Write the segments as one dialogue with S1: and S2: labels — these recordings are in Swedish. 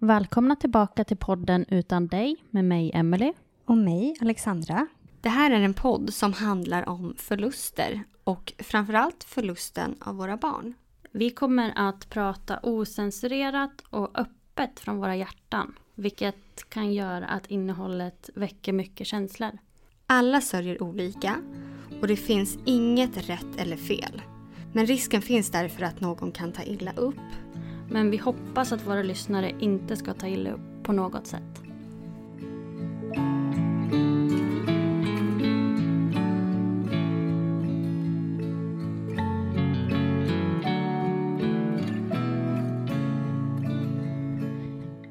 S1: Välkomna tillbaka till podden Utan dig med mig Emily.
S2: Och mig Alexandra.
S3: Det här är en podd som handlar om förluster och framförallt förlusten av våra barn.
S1: Vi kommer att prata osensurerat och öppet från våra hjärtan. Vilket kan göra att innehållet väcker mycket känslor.
S3: Alla sörjer olika och det finns inget rätt eller fel. Men risken finns därför att någon kan ta illa upp.
S1: Men vi hoppas att våra lyssnare inte ska ta illa upp på något sätt.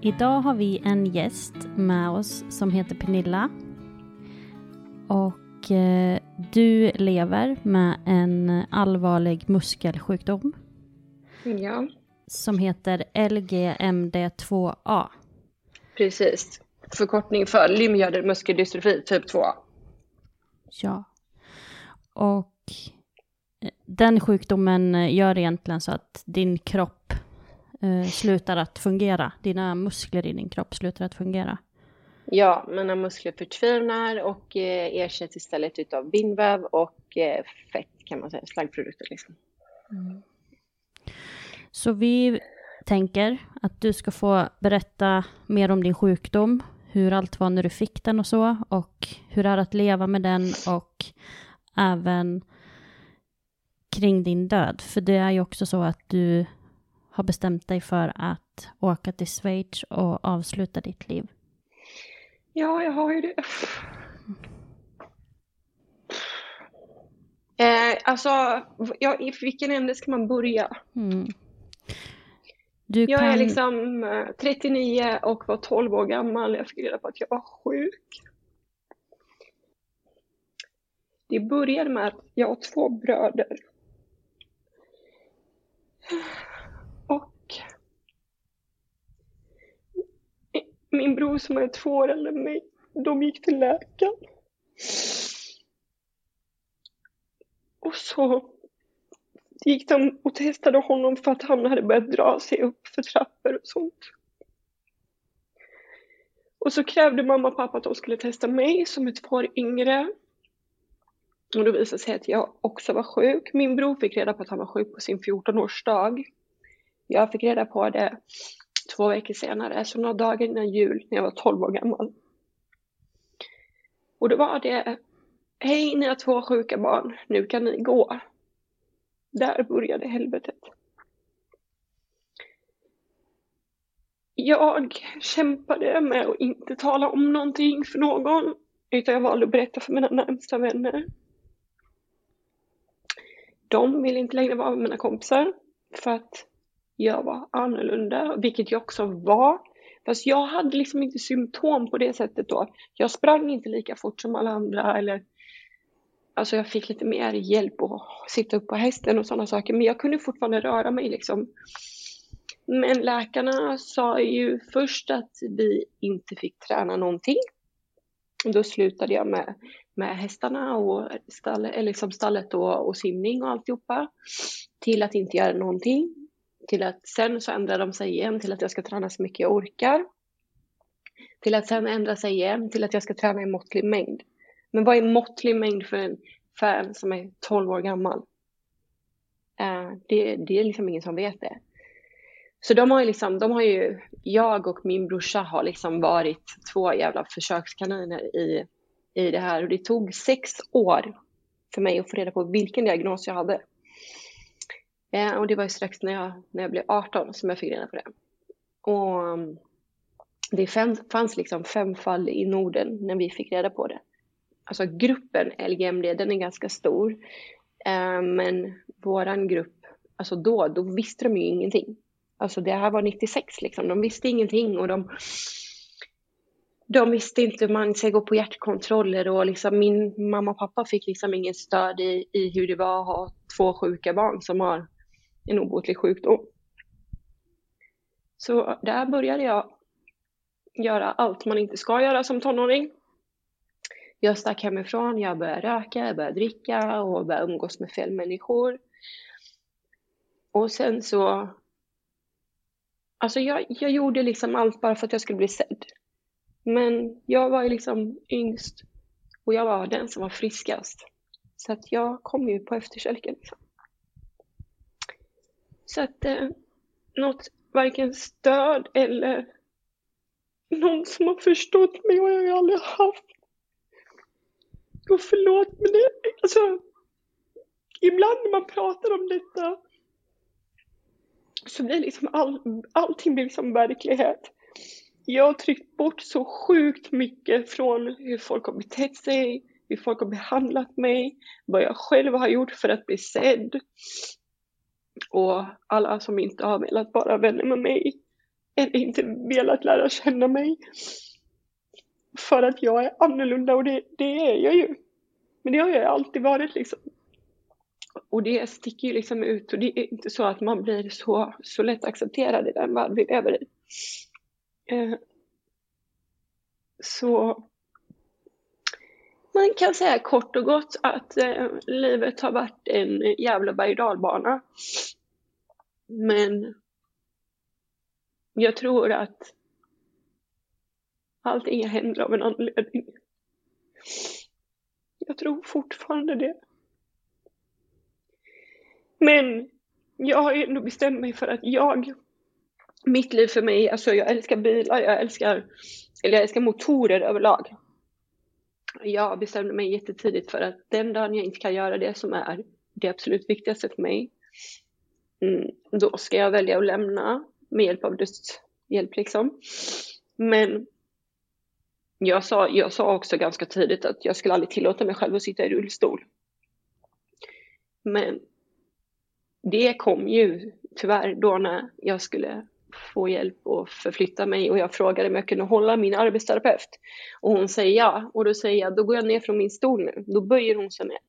S1: Idag har vi en gäst med oss som heter Pernilla. Och eh, du lever med en allvarlig muskelsjukdom.
S4: Ja,
S1: som heter LGMD2A.
S4: precis. Förkortning för lymfhjärnmuskeldystrofi typ 2.
S1: Ja. Och eh, den sjukdomen eh, gör egentligen så att din kropp eh, slutar att fungera. Dina muskler i din kropp slutar att fungera.
S4: Ja, mina muskler förtvinar och eh, ersätts istället utav bindväv och eh, fett kan man säga, slaggprodukter liksom.
S1: Så vi tänker att du ska få berätta mer om din sjukdom, hur allt var när du fick den och så, och hur det är att leva med den och även kring din död. För det är ju också så att du har bestämt dig för att åka till Schweiz och avsluta ditt liv.
S4: Ja, jag har ju det. Eh, alltså, ja, i vilken ände ska man börja?
S1: Mm. Du
S4: Jag
S1: kan...
S4: är liksom eh, 39 och var 12 år gammal när jag fick reda på att jag var sjuk. Det började med att jag har två bröder. Och min bror som är två år äldre än mig, de gick till läkaren. Och så gick de och testade honom för att han hade börjat dra sig upp för trappor och sånt. Och så krävde mamma och pappa att de skulle testa mig som är två år yngre. Och då visade sig att jag också var sjuk. Min bror fick reda på att han var sjuk på sin 14-årsdag. Jag fick reda på det två veckor senare, så några dagar innan jul när jag var 12 år gammal. Och då var det, hej ni har två sjuka barn, nu kan ni gå. Där började helvetet. Jag kämpade med att inte tala om någonting för någon, utan jag valde att berätta för mina närmsta vänner. De ville inte längre vara med mina kompisar, för att jag var annorlunda, vilket jag också var. Fast jag hade liksom inte symptom på det sättet då. Jag sprang inte lika fort som alla andra eller Alltså jag fick lite mer hjälp att sitta upp på hästen och sådana saker. Men jag kunde fortfarande röra mig liksom. Men läkarna sa ju först att vi inte fick träna någonting. Och då slutade jag med, med hästarna och stall, eller liksom stallet och, och simning och alltihopa. Till att inte göra någonting. Till att sen så ändrade de sig igen till att jag ska träna så mycket jag orkar. Till att sen ändra sig igen till att jag ska träna i måttlig mängd. Men vad är måttlig mängd för en fan som är 12 år gammal? Eh, det, det är liksom ingen som vet det. Så de har ju liksom, de har ju, jag och min brorsa har liksom varit två jävla försökskaniner i, i det här. Och det tog sex år för mig att få reda på vilken diagnos jag hade. Eh, och det var ju strax när jag, när jag blev 18 som jag fick reda på det. Och mm, det fem, fanns liksom fem fall i Norden när vi fick reda på det alltså gruppen LGMD, den är ganska stor. Eh, men våran grupp, alltså då, då visste de ju ingenting. Alltså det här var 96 liksom, de visste ingenting och de, de visste inte hur man ska gå på hjärtkontroller och liksom min mamma och pappa fick liksom ingen stöd i, i hur det var att ha två sjuka barn som har en obotlig sjukdom. Så där började jag göra allt man inte ska göra som tonåring. Jag stack hemifrån, jag började röka, jag började dricka och började umgås med fel människor. Och sen så Alltså jag, jag gjorde liksom allt bara för att jag skulle bli sedd. Men jag var ju liksom yngst och jag var den som var friskast. Så att jag kom ju på efterkälken. Liksom. Så att eh, något, varken stöd eller någon som har förstått mig har jag aldrig haft. Och förlåt men det, alltså ibland när man pratar om detta så blir liksom all, allting blir liksom verklighet. Jag har tryckt bort så sjukt mycket från hur folk har betett sig, hur folk har behandlat mig, vad jag själv har gjort för att bli sedd. Och alla som inte har velat vara vänner med mig eller inte velat lära känna mig. För att jag är annorlunda och det, det är jag ju. Men det har jag alltid varit liksom. Och det sticker ju liksom ut och det är inte så att man blir så, så lätt accepterad i den värld vi lever i. Eh, så man kan säga kort och gott att eh, livet har varit en jävla berg och Men jag tror att allting händer av en anledning. Jag tror fortfarande det. Men jag har ändå bestämt mig för att jag, mitt liv för mig, alltså jag älskar bilar, jag älskar, eller jag älskar motorer överlag. Jag bestämde mig jättetidigt för att den dagen jag inte kan göra det som är det absolut viktigaste för mig, mm, då ska jag välja att lämna med hjälp av dödshjälp liksom. Men jag sa, jag sa också ganska tidigt att jag skulle aldrig tillåta mig själv att sitta i rullstol. Men det kom ju tyvärr då när jag skulle få hjälp att förflytta mig och jag frågade om jag kunde hålla min arbetsterapeut. Och hon säger ja och då säger jag då går jag ner från min stol nu. Då böjer hon sig ner.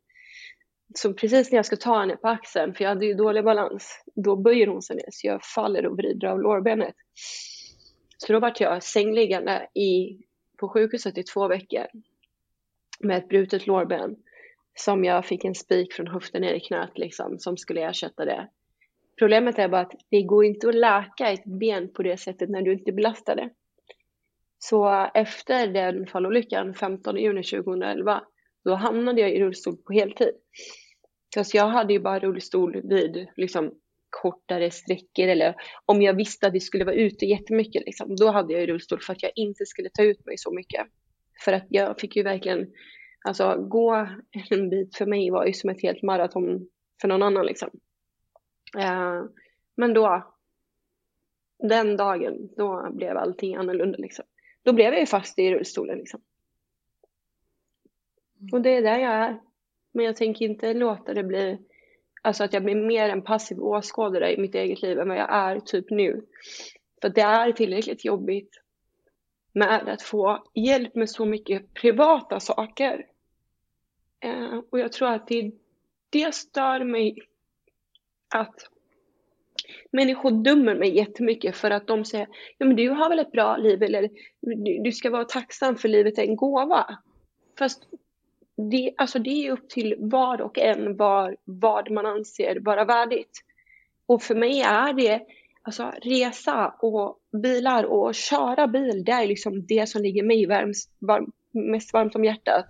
S4: Så precis när jag ska ta henne på axeln, för jag hade ju dålig balans, då böjer hon sig ner så jag faller och vrider av lårbenet. Så då vart jag sängliggande i, på sjukhuset i två veckor med ett brutet lårben som jag fick en spik från höften ner i knät liksom, som skulle ersätta det. Problemet är bara att det går inte att läka ett ben på det sättet när du inte belastar det. Så efter den fallolyckan 15 juni 2011, då hamnade jag i rullstol på heltid. Så jag hade ju bara rullstol vid liksom, kortare sträckor eller om jag visste att vi skulle vara ute jättemycket, liksom, då hade jag ju rullstol för att jag inte skulle ta ut mig så mycket. För att jag fick ju verkligen Alltså gå en bit för mig var ju som ett helt maraton för någon annan liksom. Eh, men då, den dagen, då blev allting annorlunda liksom. Då blev jag ju fast i rullstolen liksom. Och det är där jag är. Men jag tänker inte låta det bli, alltså att jag blir mer en passiv åskådare i mitt eget liv än vad jag är typ nu. För det är tillräckligt jobbigt med att få hjälp med så mycket privata saker. Eh, och jag tror att det, det stör mig att människor dömer mig jättemycket för att de säger ja men du har väl ett bra liv eller du, du ska vara tacksam för livet är en gåva. Fast det, alltså det är upp till var och en var, vad man anser vara värdigt. Och för mig är det alltså resa och bilar och köra bil, det är liksom det som ligger mig varms, varm, mest varmt om hjärtat.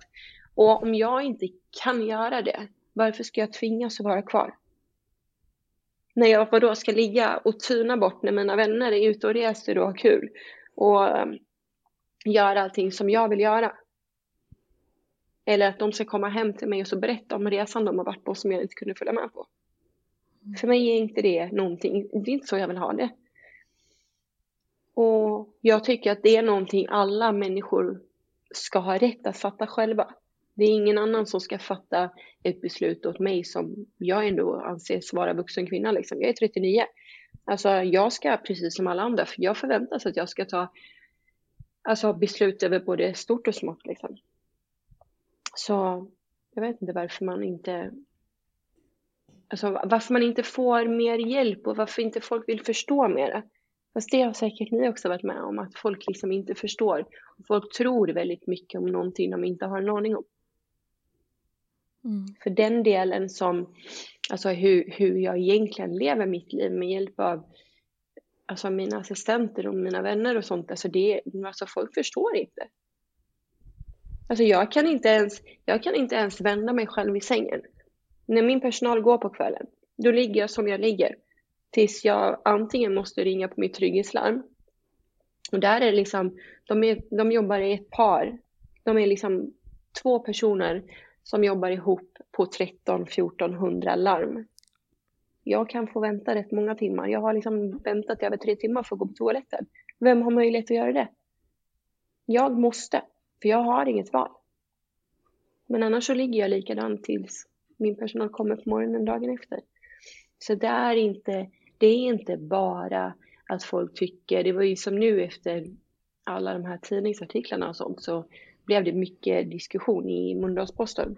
S4: Och om jag inte kan göra det, varför ska jag tvingas att vara kvar? När jag då ska ligga och tyna bort när mina vänner är ute och reser och har kul och um, gör allting som jag vill göra. Eller att de ska komma hem till mig och så berätta om resan de har varit på som jag inte kunde följa med på. Mm. För mig är inte det någonting, det är inte så jag vill ha det. Och jag tycker att det är någonting alla människor ska ha rätt att fatta själva. Det är ingen annan som ska fatta ett beslut åt mig som jag ändå anses vara vuxen kvinna. Liksom. Jag är 39. Alltså jag ska precis som alla andra, för jag förväntas att jag ska ta alltså, beslut över både stort och smått. Liksom. Så jag vet inte varför man inte Alltså varför man inte får mer hjälp och varför inte folk vill förstå mer. Fast det har säkert ni också varit med om, att folk liksom inte förstår. Folk tror väldigt mycket om någonting de inte har en aning om. Mm. För den delen som, alltså hur, hur jag egentligen lever mitt liv med hjälp av alltså mina assistenter och mina vänner och sånt, alltså det, alltså folk förstår inte. Alltså jag kan inte ens, jag kan inte ens vända mig själv i sängen. När min personal går på kvällen, då ligger jag som jag ligger. Tills jag antingen måste ringa på mitt trygghetslarm. Och där är det liksom, de, är, de jobbar i ett par. De är liksom två personer som jobbar ihop på 13-1400 larm. Jag kan få vänta rätt många timmar. Jag har liksom väntat i över tre timmar för att gå på toaletten. Vem har möjlighet att göra det? Jag måste, för jag har inget val. Men annars så ligger jag likadant tills min personal kommer på morgonen dagen efter. Så det är inte, det är inte bara att folk tycker, det var ju som nu efter alla de här tidningsartiklarna och sånt så blev det mycket diskussion i Mölndalsposten.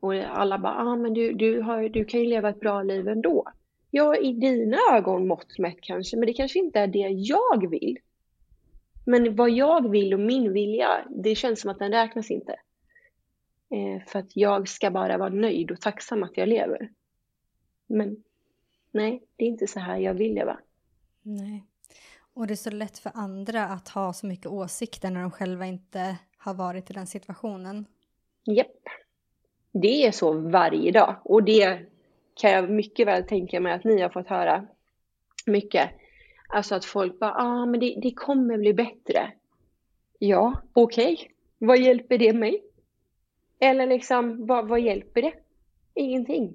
S4: Och alla bara, ah, men du, du, har, du kan ju leva ett bra liv ändå. Ja, i dina ögon mått mätt kanske, men det kanske inte är det jag vill. Men vad jag vill och min vilja, det känns som att den räknas inte. Eh, för att jag ska bara vara nöjd och tacksam att jag lever. Men nej, det är inte så här jag vill leva.
S2: Nej. Och det är så lätt för andra att ha så mycket åsikter när de själva inte har varit i den situationen.
S4: Japp. Det är så varje dag och det kan jag mycket väl tänka mig att ni har fått höra mycket. Alltså att folk bara, ja ah, men det, det kommer bli bättre. Ja, okej. Okay. Vad hjälper det mig? Eller liksom, vad, vad hjälper det? Ingenting.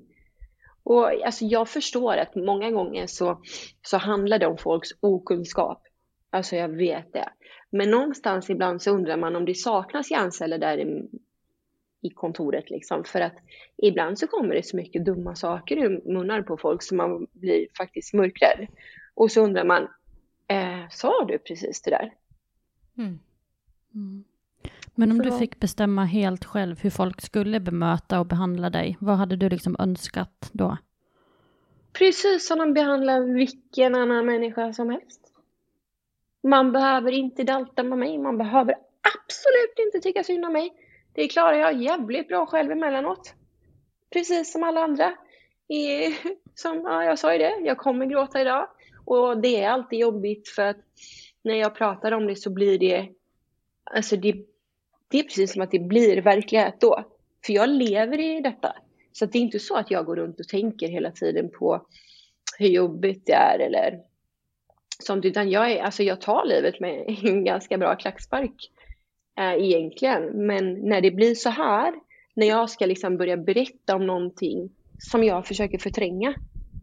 S4: Och alltså jag förstår att många gånger så, så handlar det om folks okunskap. Alltså jag vet det. Men någonstans ibland så undrar man om det saknas hjärnceller där i, i kontoret liksom. För att ibland så kommer det så mycket dumma saker ur munnar på folk så man blir faktiskt mörkrädd. Och så undrar man, eh, sa du precis det där? Mm.
S1: Mm. Men om så... du fick bestämma helt själv hur folk skulle bemöta och behandla dig, vad hade du liksom önskat då?
S4: Precis som de behandlar vilken annan människa som helst. Man behöver inte dalta med mig, man behöver absolut inte tycka synd om mig. Det klarar jag jävligt bra själv emellanåt. Precis som alla andra. I, som, ja, jag sa ju det, jag kommer gråta idag. Och det är alltid jobbigt för att när jag pratar om det så blir det, alltså det det är precis som att det blir verklighet då. För jag lever i detta. Så det är inte så att jag går runt och tänker hela tiden på hur jobbigt det är eller sånt, utan jag, är, alltså jag tar livet med en ganska bra klackspark äh, egentligen. Men när det blir så här, när jag ska liksom börja berätta om någonting som jag försöker förtränga,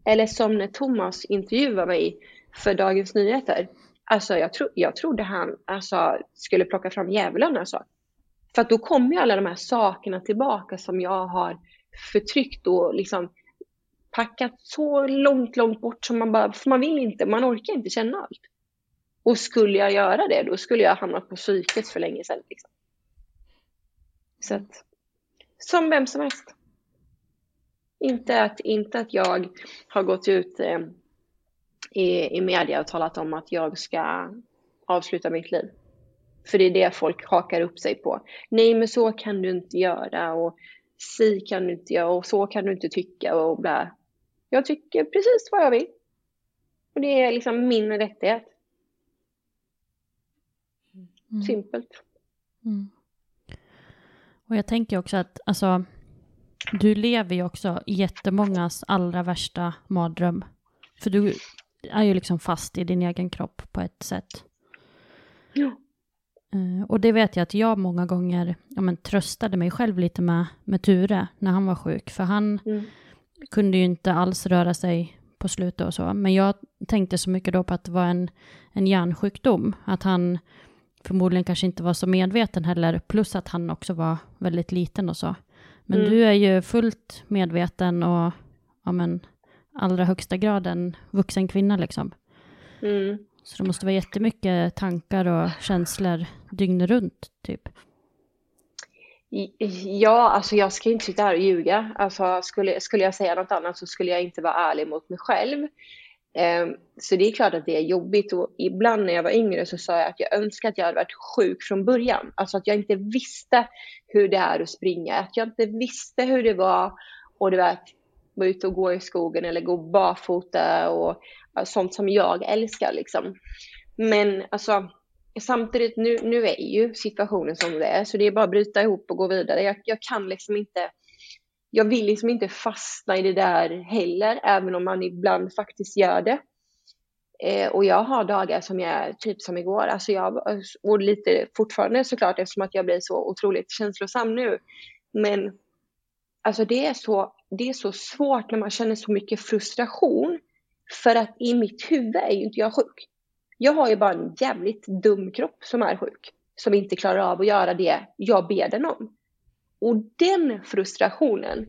S4: eller som när Thomas intervjuade mig för Dagens Nyheter. Alltså jag, tro, jag trodde han alltså, skulle plocka fram djävulen alltså. För att då kommer ju alla de här sakerna tillbaka som jag har förtryckt och liksom packat så långt, långt bort som man bara, för man vill inte, man orkar inte känna allt. Och skulle jag göra det, då skulle jag hamna på psyket för länge sedan. Liksom. Så att, som vem som helst. Inte att, inte att jag har gått ut eh, i, i media och talat om att jag ska avsluta mitt liv. För det är det folk hakar upp sig på. Nej, men så kan du inte göra och si kan du inte göra och så kan du inte tycka och bla. Jag tycker precis vad jag vill. Och det är liksom min rättighet. Mm. Simpelt. Mm.
S1: Och jag tänker också att, alltså, du lever ju också jättemångas allra värsta mardröm. För du är ju liksom fast i din egen kropp på ett sätt. Ja. Uh, och det vet jag att jag många gånger ja, men, tröstade mig själv lite med, med Ture när han var sjuk. För han mm. kunde ju inte alls röra sig på slutet och så. Men jag tänkte så mycket då på att det var en, en hjärnsjukdom. Att han förmodligen kanske inte var så medveten heller. Plus att han också var väldigt liten och så. Men mm. du är ju fullt medveten och ja, men, allra högsta grad en vuxen kvinna liksom. Mm. Så det måste vara jättemycket tankar och känslor dygnet runt, typ.
S4: Ja, alltså jag ska inte sitta här och ljuga. Alltså skulle, skulle jag säga något annat så skulle jag inte vara ärlig mot mig själv. Ehm, så det är klart att det är jobbigt och ibland när jag var yngre så sa jag att jag önskar att jag hade varit sjuk från början. Alltså att jag inte visste hur det är att springa, att jag inte visste hur det var och du vet, vara ute och gå i skogen eller gå barfota och sånt som jag älskar liksom. Men alltså samtidigt, nu, nu är ju situationen som det är, så det är bara att bryta ihop och gå vidare. Jag, jag kan liksom inte, jag vill liksom inte fastna i det där heller, även om man ibland faktiskt gör det. Eh, och jag har dagar som jag är typ som igår, alltså jag, och lite fortfarande såklart eftersom att jag blir så otroligt känslosam nu. Men alltså det är så, det är så svårt när man känner så mycket frustration. För att i mitt huvud är ju inte jag sjuk. Jag har ju bara en jävligt dum kropp som är sjuk. Som inte klarar av att göra det jag ber den om. Och den frustrationen,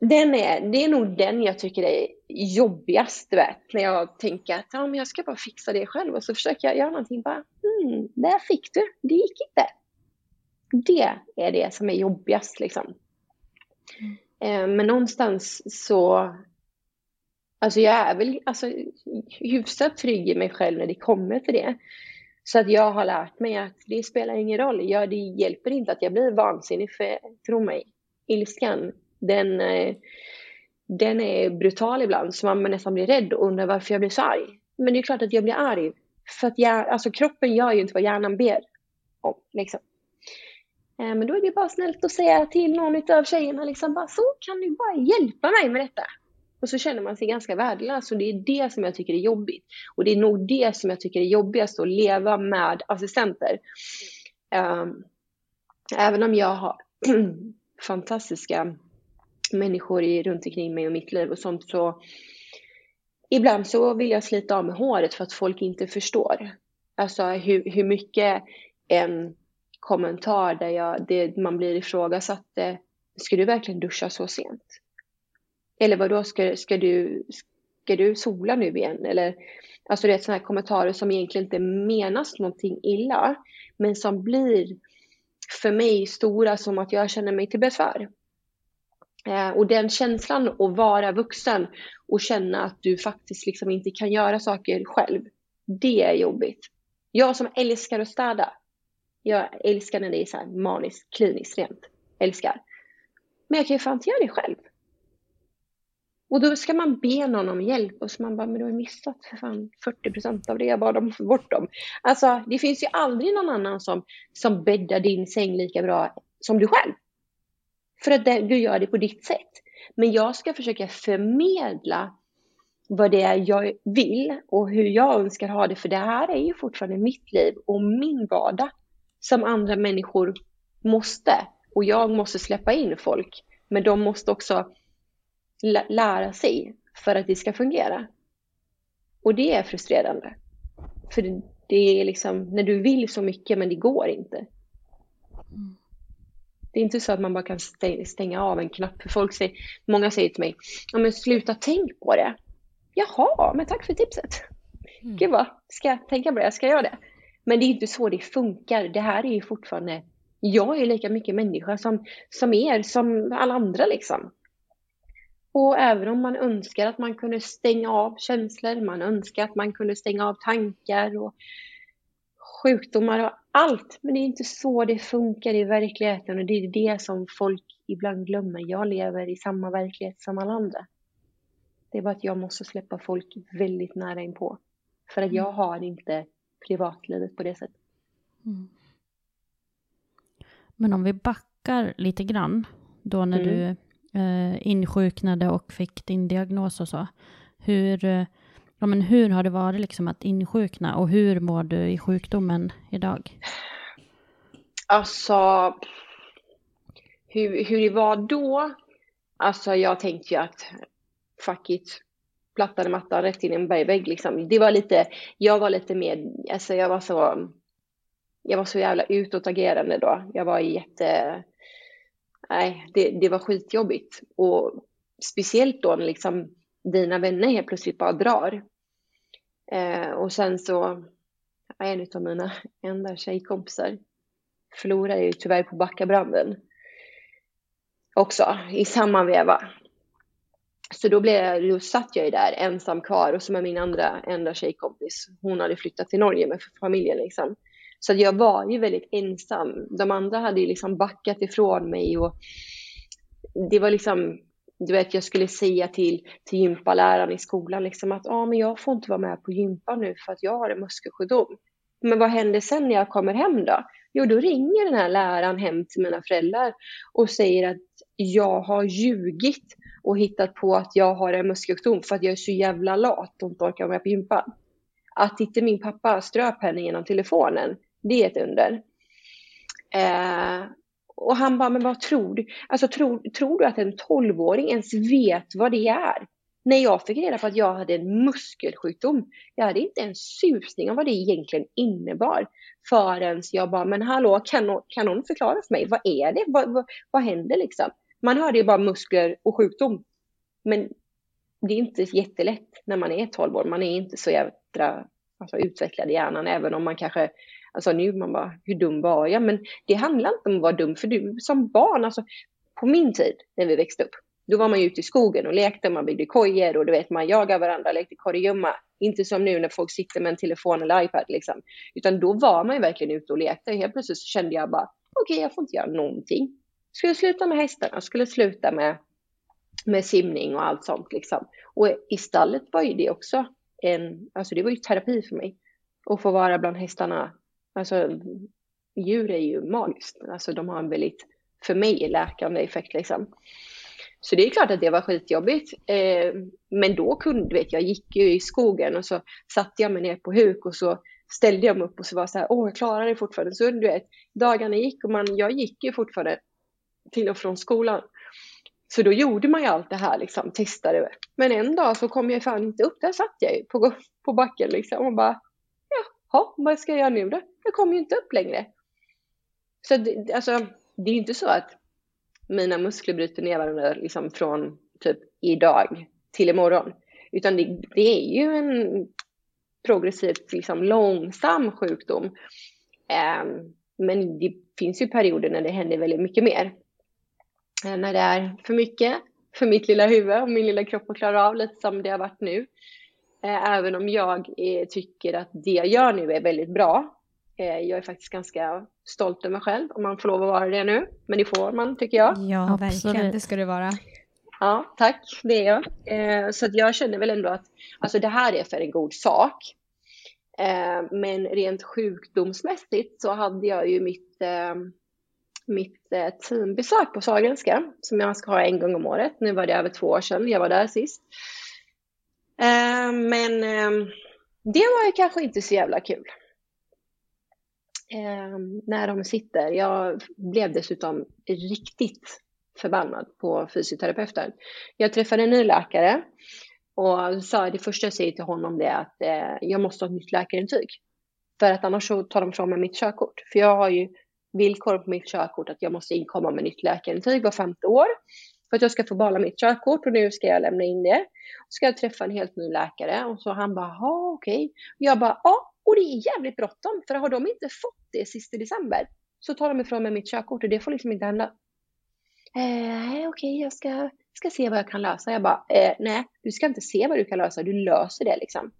S4: den är, det är nog den jag tycker är jobbigast, vet, när jag tänker att ja, men jag ska bara fixa det själv och så försöker jag göra någonting bara, mm, där fick du, det gick inte. Det är det som är jobbigast liksom. Mm. Eh, men någonstans så Alltså jag är väl alltså, hyfsat trygg i mig själv när det kommer till det. Så att jag har lärt mig att det spelar ingen roll. Ja, det hjälper inte att jag blir vansinnig, för tro mig, ilskan, den, eh, den är brutal ibland, så man nästan blir rädd och undrar varför jag blir så arg. Men det är klart att jag blir arg, för att jag, alltså kroppen gör ju inte vad hjärnan ber om. Liksom. Eh, men då är det bara snällt att säga till någon av tjejerna liksom bara så kan du bara hjälpa mig med detta. Och så känner man sig ganska värdelös och det är det som jag tycker är jobbigt. Och det är nog det som jag tycker är jobbigast att leva med assistenter. Um, även om jag har fantastiska människor i, runt omkring mig och mitt liv och sånt så ibland så vill jag slita av med håret för att folk inte förstår. Alltså hur, hur mycket en kommentar där jag, det, man blir ifrågasatt. Eh, Ska du verkligen duscha så sent? Eller vadå, ska, ska, du, ska du sola nu igen? Eller, alltså det är sådana här kommentarer som egentligen inte menas någonting illa, men som blir för mig stora som att jag känner mig till besvär. Eh, och den känslan att vara vuxen och känna att du faktiskt liksom inte kan göra saker själv, det är jobbigt. Jag som älskar att städa, jag älskar när det är så här maniskt, kliniskt rent, älskar. Men jag kan ju fan inte göra det själv. Och då ska man be någon om hjälp och så man bara, men du har missat för fan 40 procent av det jag bad om få bort dem. Alltså, det finns ju aldrig någon annan som, som bäddar din säng lika bra som du själv. För att det, du gör det på ditt sätt. Men jag ska försöka förmedla vad det är jag vill och hur jag önskar ha det. För det här är ju fortfarande mitt liv och min vardag som andra människor måste. Och jag måste släppa in folk. Men de måste också lära sig för att det ska fungera. Och det är frustrerande. För det är liksom när du vill så mycket men det går inte. Det är inte så att man bara kan stänga av en knapp. För folk säger, många säger till mig, ja men sluta tänk på det. Jaha, men tack för tipset. Mm. Gud vad, ska jag tänka på det? Jag ska göra det. Men det är inte så det funkar. Det här är ju fortfarande, jag är lika mycket människa som, som er, som alla andra liksom. Och även om man önskar att man kunde stänga av känslor, man önskar att man kunde stänga av tankar och sjukdomar och allt. Men det är inte så det funkar i verkligheten och det är det som folk ibland glömmer. Jag lever i samma verklighet som alla andra. Det är bara att jag måste släppa folk väldigt nära inpå. För att jag har inte privatlivet på det sättet. Mm.
S1: Men om vi backar lite grann, då när mm. du eh, insjuknade och fick din diagnos och så. Hur, eh, ja, men hur har det varit liksom att insjukna och hur mår du i sjukdomen idag?
S4: Alltså, hur, hur det var då? Alltså jag tänkte ju att fuck it, plattade mattan rätt in i en bergvägg liksom. Det var lite, jag var lite mer, alltså jag var så, jag var så jävla utåtagerande då. Jag var jätte, nej, det, det var skitjobbigt. Och speciellt då när liksom dina vänner helt plötsligt bara drar. Eh, och sen så, en av mina enda tjejkompisar förlorade ju tyvärr på Backabranden. Också i samma veva. Så då, blev, då satt jag ju där ensam kvar och så med min andra enda tjejkompis. Hon hade flyttat till Norge med familjen liksom. Så jag var ju väldigt ensam. De andra hade ju liksom backat ifrån mig och det var liksom, du vet, jag skulle säga till, till gympaläraren i skolan liksom att ah, men jag får inte vara med på gympa nu för att jag har en muskelsjukdom. Men vad händer sen när jag kommer hem då? Jo, då ringer den här läraren hem till mina föräldrar och säger att jag har ljugit och hittat på att jag har en muskelsjukdom för att jag är så jävla lat och inte orkar vara med på gympan. Att inte min pappa ströp henne genom telefonen, det är ett under. Eh, och han bara, men vad tror du? Alltså tror, tror du att en tolvåring ens vet vad det är? När jag fick reda på att jag hade en muskelsjukdom, jag hade inte en susning om vad det egentligen innebar. Förrän jag bara, men hallå, kan, kan någon förklara för mig? Vad är det? Vad, vad, vad händer liksom? Man hörde ju bara muskler och sjukdom. Men det är inte jättelätt när man är 12 år. Man är inte så jävla alltså, utvecklad i hjärnan, även om man kanske Alltså nu man bara, hur dum var jag? Men det handlar inte om att vara dum, för du som barn, alltså på min tid när vi växte upp, då var man ju ute i skogen och lekte, man byggde kojor och du vet, man jagade varandra, lekte korrigömma. Inte som nu när folk sitter med en telefon eller iPad liksom. Utan då var man ju verkligen ute och lekte. Helt plötsligt så kände jag bara, okej, okay, jag får inte göra någonting. Skulle sluta med hästarna, skulle sluta med, med simning och allt sånt liksom. Och i stallet var ju det också en, alltså det var ju terapi för mig. Att få vara bland hästarna Alltså djur är ju magiskt. Alltså de har en väldigt, för mig, läkande effekt liksom. Så det är klart att det var skitjobbigt. Eh, men då kunde, du vet, jag gick ju i skogen och så satte jag mig ner på huk och så ställde jag mig upp och så var så här, åh, jag klarar det fortfarande. Så du vet, dagarna gick och man, jag gick ju fortfarande till och från skolan. Så då gjorde man ju allt det här, liksom, testade. Men en dag så kom jag fan inte upp, där satt jag ju på, på backen liksom och bara, ja, vad ska jag göra nu då? Jag kommer ju inte upp längre. Så det, alltså, det är inte så att mina muskler bryter ner varandra liksom från typ idag till imorgon. Utan det, det är ju en progressivt liksom långsam sjukdom. Um, men det finns ju perioder när det händer väldigt mycket mer. Uh, när det är för mycket för mitt lilla huvud och min lilla kropp att klara av lite som det har varit nu. Uh, även om jag uh, tycker att det jag gör nu är väldigt bra Eh, jag är faktiskt ganska stolt över mig själv, om man får lov att vara det nu. Men det får man, tycker jag.
S2: Ja, verkligen. Det ska du vara.
S4: Ja, tack. Det är jag. Eh, så att jag känner väl ändå att alltså, det här är för en god sak. Eh, men rent sjukdomsmässigt så hade jag ju mitt, mitt teambesök på Sahlgrenska som jag ska ha en gång om året. Nu var det över två år sedan jag var där sist. Eh, men eh, det var ju kanske inte så jävla kul eh, när de sitter. Jag blev dessutom riktigt förbannad på fysioterapeuten. Jag träffade en ny läkare och sa det första jag säger till honom det är att eh, jag måste ha ett nytt läkarintyg. För att annars så tar de från mig mitt körkort. För jag har ju villkor på mitt körkort att jag måste inkomma med nytt läkarintyg var femte år. För att jag ska få behålla mitt körkort och nu ska jag lämna in det. Så ska jag träffa en helt ny läkare och så han bara, ja okej. Okay. Jag bara, ja och det är jävligt bråttom, för har de inte fått det sista december så tar de ifrån mig mitt körkort och det får liksom inte hända. Eh, Okej, okay, jag ska, ska se vad jag kan lösa. Jag bara, eh, nej, du ska inte se vad du kan lösa, du löser det liksom.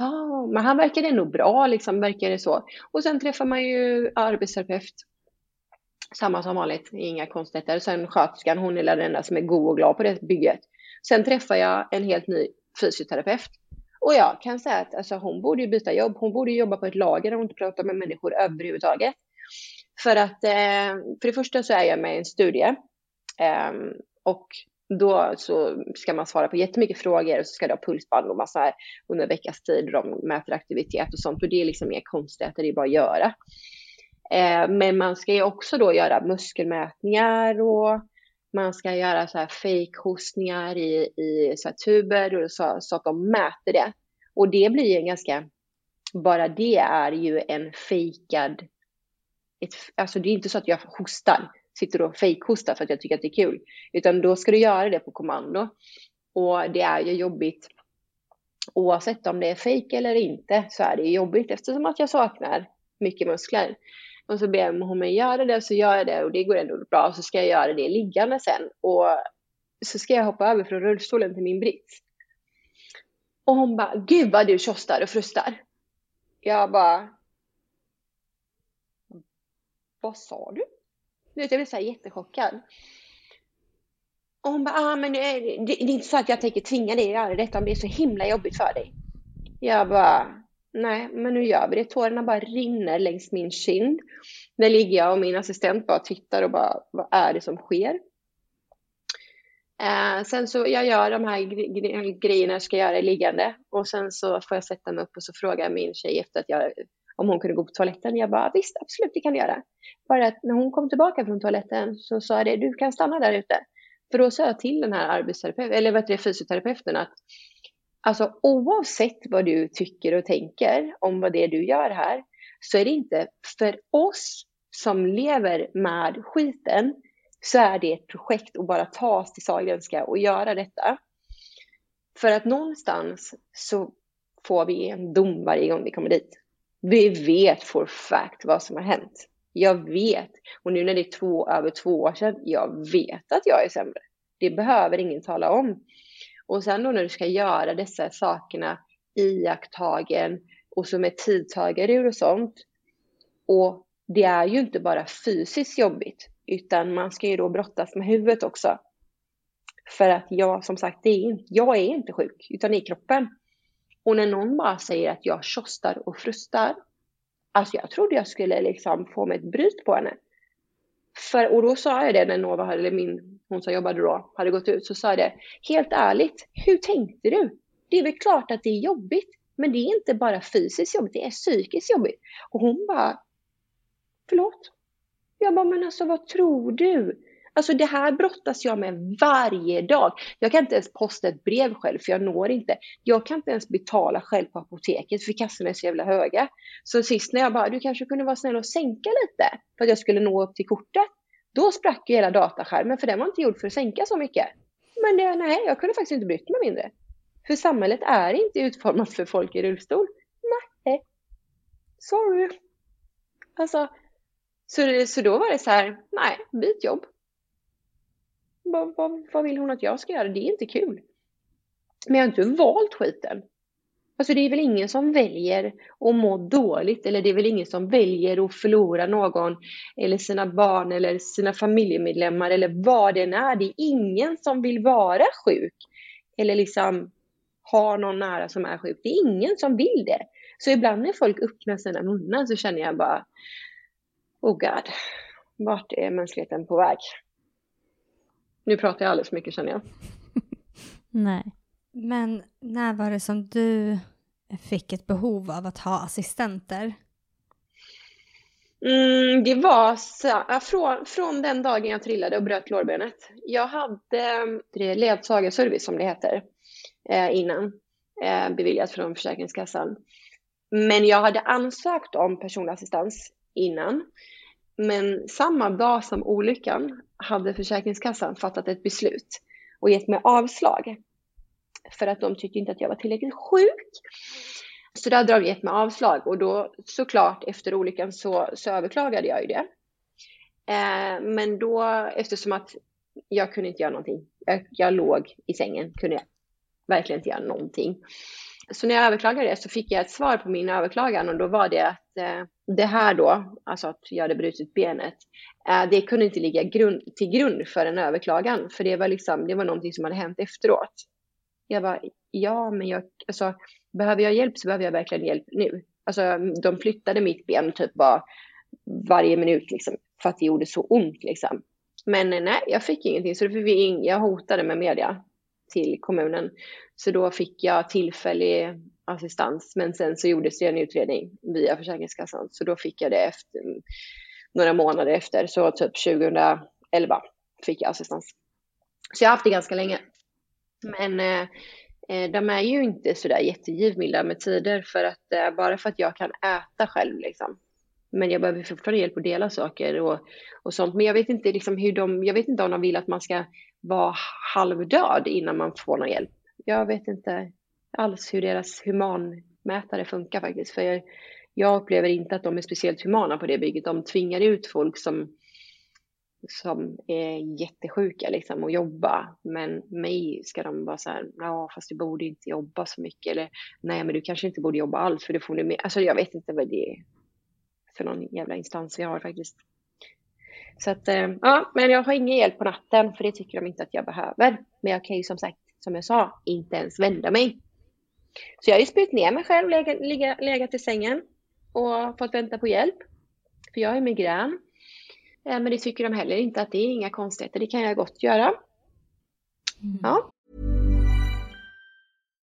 S4: Ah, men han verkade ändå bra, liksom, verkar det så. Och sen träffar man ju arbetsterapeut. Samma som vanligt, inga konstigheter. Sen sköterskan, hon är den enda som är god och glad på det bygget. Sen träffar jag en helt ny fysioterapeut och jag kan säga att alltså, hon borde ju byta jobb. Hon borde jobba på ett lager där hon inte pratar med människor överhuvudtaget. För att eh, för det första så är jag med i en studie. Eh, och då så ska man svara på jättemycket frågor och så ska det ha pulsband och massa här under en veckas tid. De mäter aktivitet och sånt och det är liksom mer konstigt, det är bara att göra. Eh, men man ska ju också då göra muskelmätningar och man ska göra så här fake-hostningar i, i så tuber och så, så, att de mäter det. Och det blir en ganska, bara det är ju en fejkad, ett, alltså det är inte så att jag hostar, sitter och fejkhostar för att jag tycker att det är kul, utan då ska du göra det på kommando. Och det är ju jobbigt oavsett om det är fejk eller inte så är det jobbigt eftersom att jag saknar mycket muskler. Och så ber hon mig göra det, så gör jag det och det går ändå bra. Och Så ska jag göra det liggande sen. Och så ska jag hoppa över från rullstolen till min brits. Och hon bara, gud vad du tjostar och frustar. Jag bara, vad sa du? du vet, jag blev så här jättechockad. Och hon bara, ah, men det, det, det är inte så att jag tänker tvinga dig att göra detta om det är så himla jobbigt för dig. Jag bara, nej, men nu gör vi det. Tårarna bara rinner längs min kind. Där ligger jag och min assistent bara tittar och bara, vad är det som sker? Eh, sen så jag gör de här grejerna jag ska göra liggande och sen så får jag sätta mig upp och så frågar min tjej efter att jag om hon kunde gå på toaletten. Jag bara visst, absolut, det kan du göra. Bara att när hon kom tillbaka från toaletten så sa jag det, du kan stanna där ute. För då sa jag till den här arbetsterapeuten, eller vad heter det, fysioterapeuten att alltså oavsett vad du tycker och tänker om vad det är du gör här så är det inte för oss som lever med skiten så är det ett projekt att bara ta oss till Sahlgrenska och göra detta. För att någonstans så får vi en dom varje gång vi kommer dit. Vi vet for fact vad som har hänt. Jag vet, och nu när det är två, över två år sedan, jag vet att jag är sämre. Det behöver ingen tala om. Och sen då när du ska göra dessa sakerna iakttagen och som är tidtagarur och sånt. Och det är ju inte bara fysiskt jobbigt, utan man ska ju då brottas med huvudet också. För att jag, som sagt, det är jag är inte sjuk, utan det är kroppen. Och när någon bara säger att jag tjostar och frustar, alltså jag trodde jag skulle liksom få mig ett bryt på henne. För, och då sa jag det när Nova, eller min, hon som jobbade då, hade gått ut, så sa jag det, helt ärligt, hur tänkte du? Det är väl klart att det är jobbigt, men det är inte bara fysiskt jobbigt, det är psykiskt jobbigt. Och hon bara, förlåt? Jag bara, men alltså vad tror du? Alltså det här brottas jag med varje dag. Jag kan inte ens posta ett brev själv för jag når inte. Jag kan inte ens betala själv på apoteket för kassorna är så jävla höga. Så sist när jag bara, du kanske kunde vara snäll och sänka lite för att jag skulle nå upp till kortet. Då sprack ju hela dataskärmen för den var inte gjord för att sänka så mycket. Men det, nej, jag kunde faktiskt inte brytt mig mindre. För samhället är inte utformat för folk i rullstol. Nej. Sorry. Alltså, så, så då var det så här, nej, byt jobb. Vad, vad, vad vill hon att jag ska göra? Det är inte kul. Men jag har inte valt skiten. Alltså det är väl ingen som väljer att må dåligt eller det är väl ingen som väljer att förlora någon eller sina barn eller sina familjemedlemmar eller vad det än är. Det är ingen som vill vara sjuk eller liksom ha någon nära som är sjuk. Det är ingen som vill det. Så ibland när folk öppnar sina munnar så känner jag bara Oh God, vart är mänskligheten på väg? Nu pratar jag alldeles för mycket känner jag.
S1: Nej.
S2: Men när var det som du fick ett behov av att ha assistenter?
S4: Mm, det var så, från, från den dagen jag trillade och bröt lårbenet. Jag hade mm, ledsagarservice som det heter eh, innan, eh, beviljat från Försäkringskassan. Men jag hade ansökt om personlig assistans innan. Men samma dag som olyckan hade Försäkringskassan fattat ett beslut och gett mig avslag. För att de tyckte inte att jag var tillräckligt sjuk. Så där hade de gett mig avslag och då såklart efter olyckan så, så överklagade jag ju det. Eh, men då eftersom att jag kunde inte göra någonting. Jag, jag låg i sängen, kunde jag verkligen inte göra någonting. Så när jag överklagade det så fick jag ett svar på min överklagan och då var det att eh, det här då, alltså att jag hade brutit benet, eh, det kunde inte ligga grund, till grund för en överklagan, för det var liksom, det var någonting som hade hänt efteråt. Jag bara, ja, men jag, alltså, behöver jag hjälp så behöver jag verkligen hjälp nu. Alltså, de flyttade mitt ben typ bara varje minut liksom, för att det gjorde så ont liksom. Men eh, nej, jag fick ingenting, så jag hotade med media till kommunen. Så då fick jag tillfällig assistans, men sen så gjordes det en utredning via Försäkringskassan, så då fick jag det efter mm, några månader efter, så typ 2011 fick jag assistans. Så jag har haft det ganska länge. Men eh, eh, de är ju inte sådär jättegivmilda med tider för att eh, bara för att jag kan äta själv liksom. Men jag behöver fortfarande hjälp att dela saker och, och sånt. Men jag vet inte liksom hur de, jag vet inte om de vill att man ska vara halvdöd innan man får någon hjälp. Jag vet inte alls hur deras humanmätare funkar faktiskt. För jag, jag upplever inte att de är speciellt humana på det bygget. De tvingar ut folk som, som är jättesjuka liksom och jobba. Men mig ska de vara så här, ja fast du borde inte jobba så mycket. Eller nej men du kanske inte borde jobba alls för det får du med. Alltså jag vet inte vad det är för någon jävla instans vi har faktiskt. Så att, eh, ja, men jag har ingen hjälp på natten för det tycker de inte att jag behöver. Men jag kan ju som sagt, som jag sa, inte ens vända mig. Så jag har ju spytt ner mig själv, legat, legat, legat i sängen och fått vänta på hjälp. För jag har migrän. Eh, men det tycker de heller inte att det är inga konstigheter, det kan jag gott göra.
S1: Mm.
S4: Ja.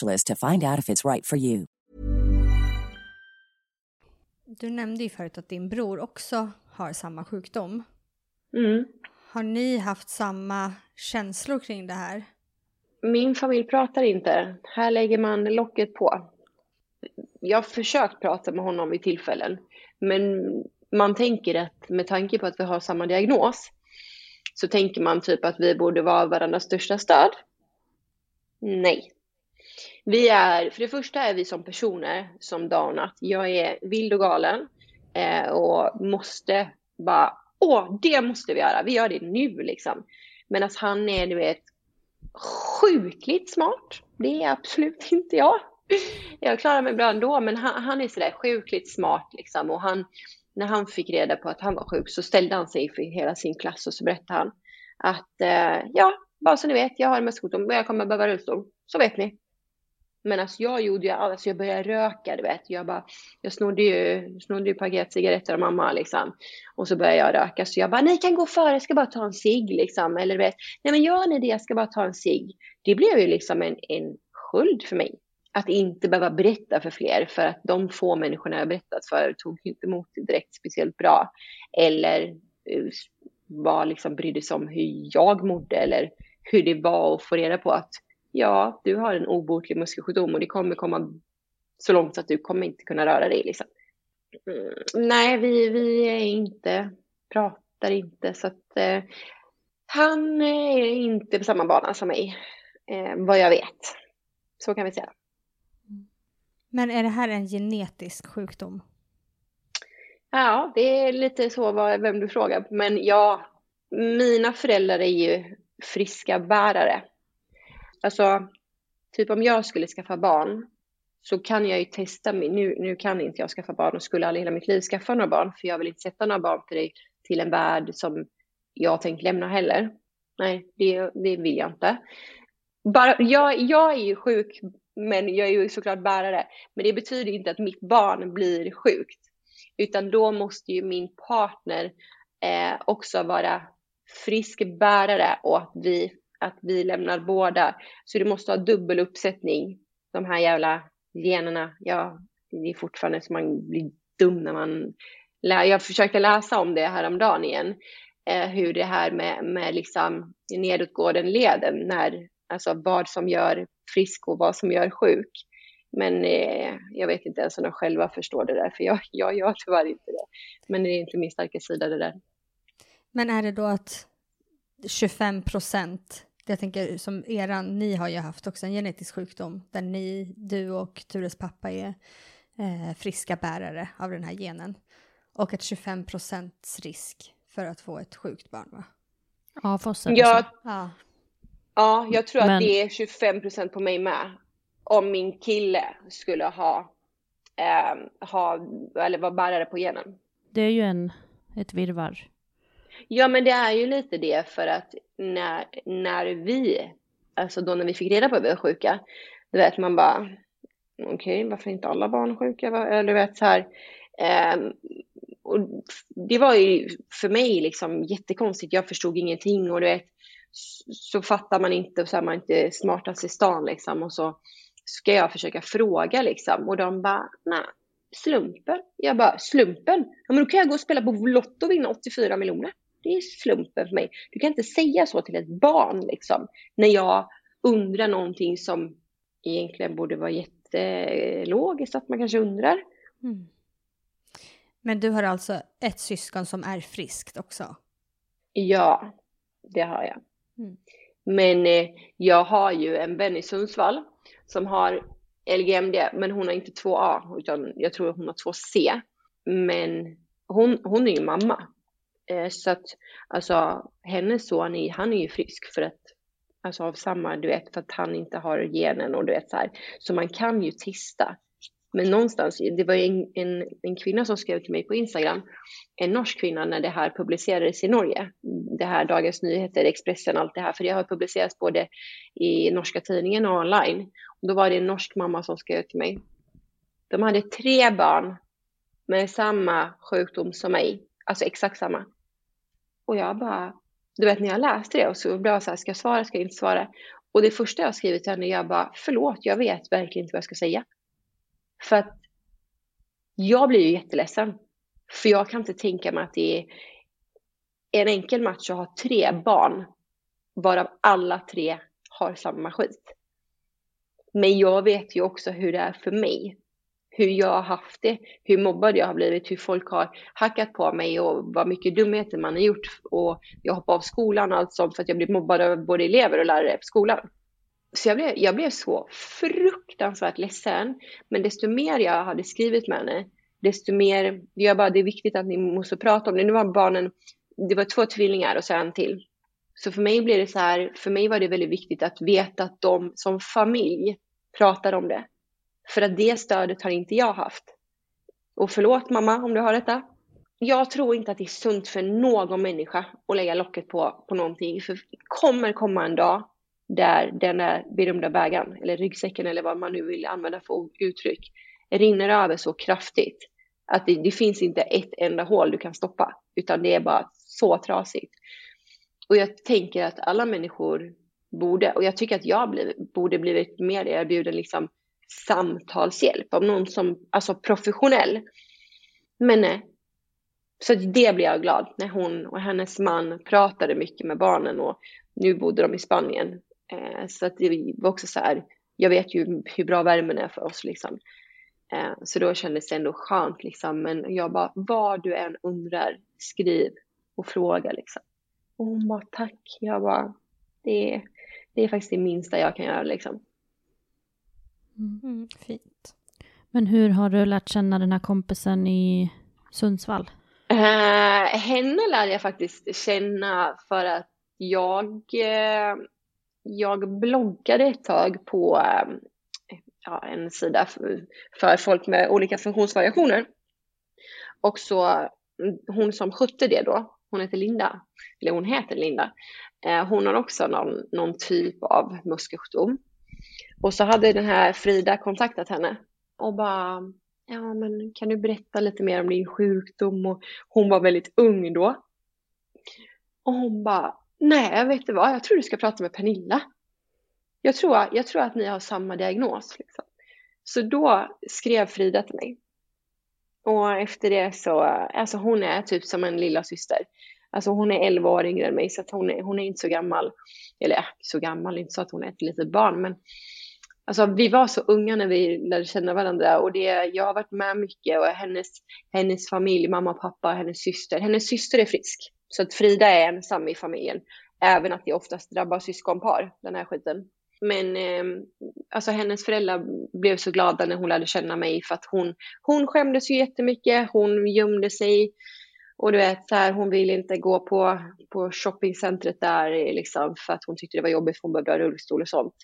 S5: to find out if it's right for you.
S2: Du nämnde ju förut att din bror också har samma sjukdom.
S4: Mm.
S2: Har ni haft samma känslor kring det här?
S4: Min familj pratar inte. Här lägger man locket på. Jag har försökt prata med honom vid tillfällen, men man tänker att med tanke på att vi har samma diagnos så tänker man typ att vi borde vara varandras största stöd. Nej. Vi är, för det första är vi som personer som Donat. Jag är vild och galen eh, och måste bara, åh, det måste vi göra. Vi gör det nu liksom. Medan han är, du vet, sjukligt smart. Det är absolut inte jag. Jag klarar mig bra ändå, men han, han är sådär sjukligt smart liksom. Och han, när han fick reda på att han var sjuk så ställde han sig för hela sin klass och så berättade han att eh, ja, bara så ni vet, jag har en muskelsjukdom och jag kommer behöva rullstol. Så vet ni. Men alltså jag gjorde ju alltså jag började röka, du vet. Jag bara, jag snodde ju, snodde ju paket cigaretter av mamma liksom. Och så började jag röka. Så jag bara, ni kan gå före, jag ska bara ta en cigg liksom. Eller vet, nej men gör ni det, jag ska bara ta en cigg. Det blev ju liksom en, en sköld för mig. Att inte behöva berätta för fler. För att de få människorna jag berättat för tog inte emot det direkt speciellt bra. Eller eh, var liksom brydde sig om hur jag mådde. Eller hur det var att få reda på att ja, du har en obotlig muskelsjukdom och det kommer komma så långt så att du kommer inte kunna röra dig. Liksom. Mm, nej, vi, vi är inte, pratar inte så att eh, han är inte på samma bana som mig, eh, vad jag vet. Så kan vi säga.
S2: Men är det här en genetisk sjukdom?
S4: Ja, det är lite så vad, vem du frågar. Men ja, mina föräldrar är ju friska bärare. Alltså, typ om jag skulle skaffa barn så kan jag ju testa mig. Nu, nu kan inte jag skaffa barn och skulle aldrig hela mitt liv skaffa några barn för jag vill inte sätta några barn till, dig, till en värld som jag tänkt lämna heller. Nej, det, det vill jag inte. Bara, jag, jag är ju sjuk, men jag är ju såklart bärare. Men det betyder inte att mitt barn blir sjukt. Utan då måste ju min partner eh, också vara frisk bärare och att vi att vi lämnar båda. Så du måste ha dubbel uppsättning. De här jävla generna, ja, det är fortfarande så man blir dum när man lär. Jag försökte läsa om det häromdagen igen. Eh, hur det här med, med liksom nedåtgående leden, när, alltså vad som gör frisk och vad som gör sjuk. Men eh, jag vet inte ens om de själva förstår det där, för jag, jag gör tyvärr inte det. Men det är inte min starka sida det där.
S2: Men är det då att 25 procent jag tänker som eran, ni har ju haft också en genetisk sjukdom där ni, du och Tures pappa är eh, friska bärare av den här genen. Och ett 25 procents risk för att få ett sjukt barn va?
S1: Ja, det
S4: Ja,
S1: så.
S2: Ja.
S4: ja jag tror
S1: Men-
S4: att det är 25 procent på mig med. Om min kille skulle ha, eh, ha eller vara bärare på genen.
S1: Det är ju en, ett virrvarr.
S4: Ja, men det är ju lite det för att när, när vi, alltså då när vi fick reda på att vi var sjuka, du vet man bara, okej, varför är inte alla barn sjuka? Eller du vet så här, ehm, och det var ju för mig liksom jättekonstigt. Jag förstod ingenting och du vet, så fattar man inte och så är man inte smartast i stan liksom. Och så ska jag försöka fråga liksom. Och de bara, nej, slumpen. Jag bara, slumpen? Ja, men då kan jag gå och spela på Lotto och vinna 84 miljoner. Det är slumpen för mig. Du kan inte säga så till ett barn liksom. När jag undrar någonting som egentligen borde vara jättelogiskt att man kanske undrar. Mm.
S2: Men du har alltså ett syskon som är friskt också?
S4: Ja, det har jag. Mm. Men eh, jag har ju en vän i Sundsvall som har LGMD, men hon har inte 2A, utan jag tror hon har 2C. Men hon, hon är ju mamma. Eh, så att alltså hennes son, är, han är ju frisk för att Alltså av samma, du vet, för att han inte har genen och du vet så här. Så man kan ju testa. Men någonstans, det var en, en, en kvinna som skrev till mig på Instagram, en norsk kvinna när det här publicerades i Norge. Det här Dagens Nyheter, Expressen, allt det här, för det har publicerats både i norska tidningen och online. Och då var det en norsk mamma som skrev till mig. De hade tre barn med samma sjukdom som mig, alltså exakt samma. Och jag bara, du vet när jag läste det och så blev jag så här, ska jag svara, ska jag inte svara? Och det första jag skrivit till henne, jag bara, förlåt, jag vet verkligen inte vad jag ska säga. För att jag blir ju jätteledsen. För jag kan inte tänka mig att det är en enkel match att ha tre barn, varav alla tre har samma skit. Men jag vet ju också hur det är för mig hur jag har haft det, hur mobbad jag har blivit, hur folk har hackat på mig och vad mycket dumheter man har gjort. Och jag hoppade av skolan och allt sånt för att jag blev mobbad av både elever och lärare på skolan. Så jag blev, jag blev så fruktansvärt ledsen. Men desto mer jag hade skrivit med henne, desto mer, jag bara, det är viktigt att ni måste prata om det. Nu var barnen, det var två tvillingar och så en till. Så för mig blev det så här, för mig var det väldigt viktigt att veta att de som familj pratar om det. För att det stödet har inte jag haft. Och förlåt mamma om du har detta. Jag tror inte att det är sunt för någon människa att lägga locket på, på någonting. För det kommer komma en dag där den där berömda bägaren, eller ryggsäcken eller vad man nu vill använda för uttryck, rinner över så kraftigt att det, det, finns inte ett enda hål du kan stoppa, utan det är bara så trasigt. Och jag tänker att alla människor borde, och jag tycker att jag borde blivit mer erbjuden liksom samtalshjälp av någon som, alltså professionell. Men nej. Så det blev jag glad när hon och hennes man pratade mycket med barnen och nu bodde de i Spanien. Eh, så att det var också så här, jag vet ju hur bra värmen är för oss liksom. Eh, så då kändes det ändå skönt liksom. Men jag bara, vad du än undrar, skriv och fråga liksom. Och hon bara, tack. Jag bara, det är, det är faktiskt det minsta jag kan göra liksom.
S2: Mm. mm, fint.
S1: Men hur har du lärt känna den här kompisen i Sundsvall?
S4: Uh, henne lärde jag faktiskt känna för att jag, uh, jag bloggade ett tag på uh, ja, en sida för, för, folk med olika funktionsvariationer. Och så mm, hon som skötte det då, hon heter Linda, eller hon heter Linda, hon har också någon, någon typ av muskelsjukdom. Och så hade den här Frida kontaktat henne och bara, ja men kan du berätta lite mer om din sjukdom? Och hon var väldigt ung då. Och hon bara, nej vet du vad, jag tror du ska prata med Pernilla. Jag tror, jag tror att ni har samma diagnos. Liksom. Så då skrev Frida till mig. Och efter det så, alltså hon är typ som en lilla syster. Alltså hon är 11 år yngre än mig så att hon är, hon är inte så gammal. Eller äh, så gammal, inte så att hon är ett litet barn men Alltså vi var så unga när vi lärde känna varandra och det, jag har varit med mycket och hennes, hennes familj, mamma, och pappa, hennes syster. Hennes syster är frisk. Så att Frida är ensam i familjen. Även att det oftast drabbar syskonpar, den här skiten. Men eh, alltså hennes föräldrar blev så glada när hon lärde känna mig för att hon, hon skämdes ju jättemycket, hon gömde sig. Och du vet, så här, hon ville inte gå på, på shoppingcentret där liksom, för att hon tyckte det var jobbigt för hon behövde ha rullstol och sånt.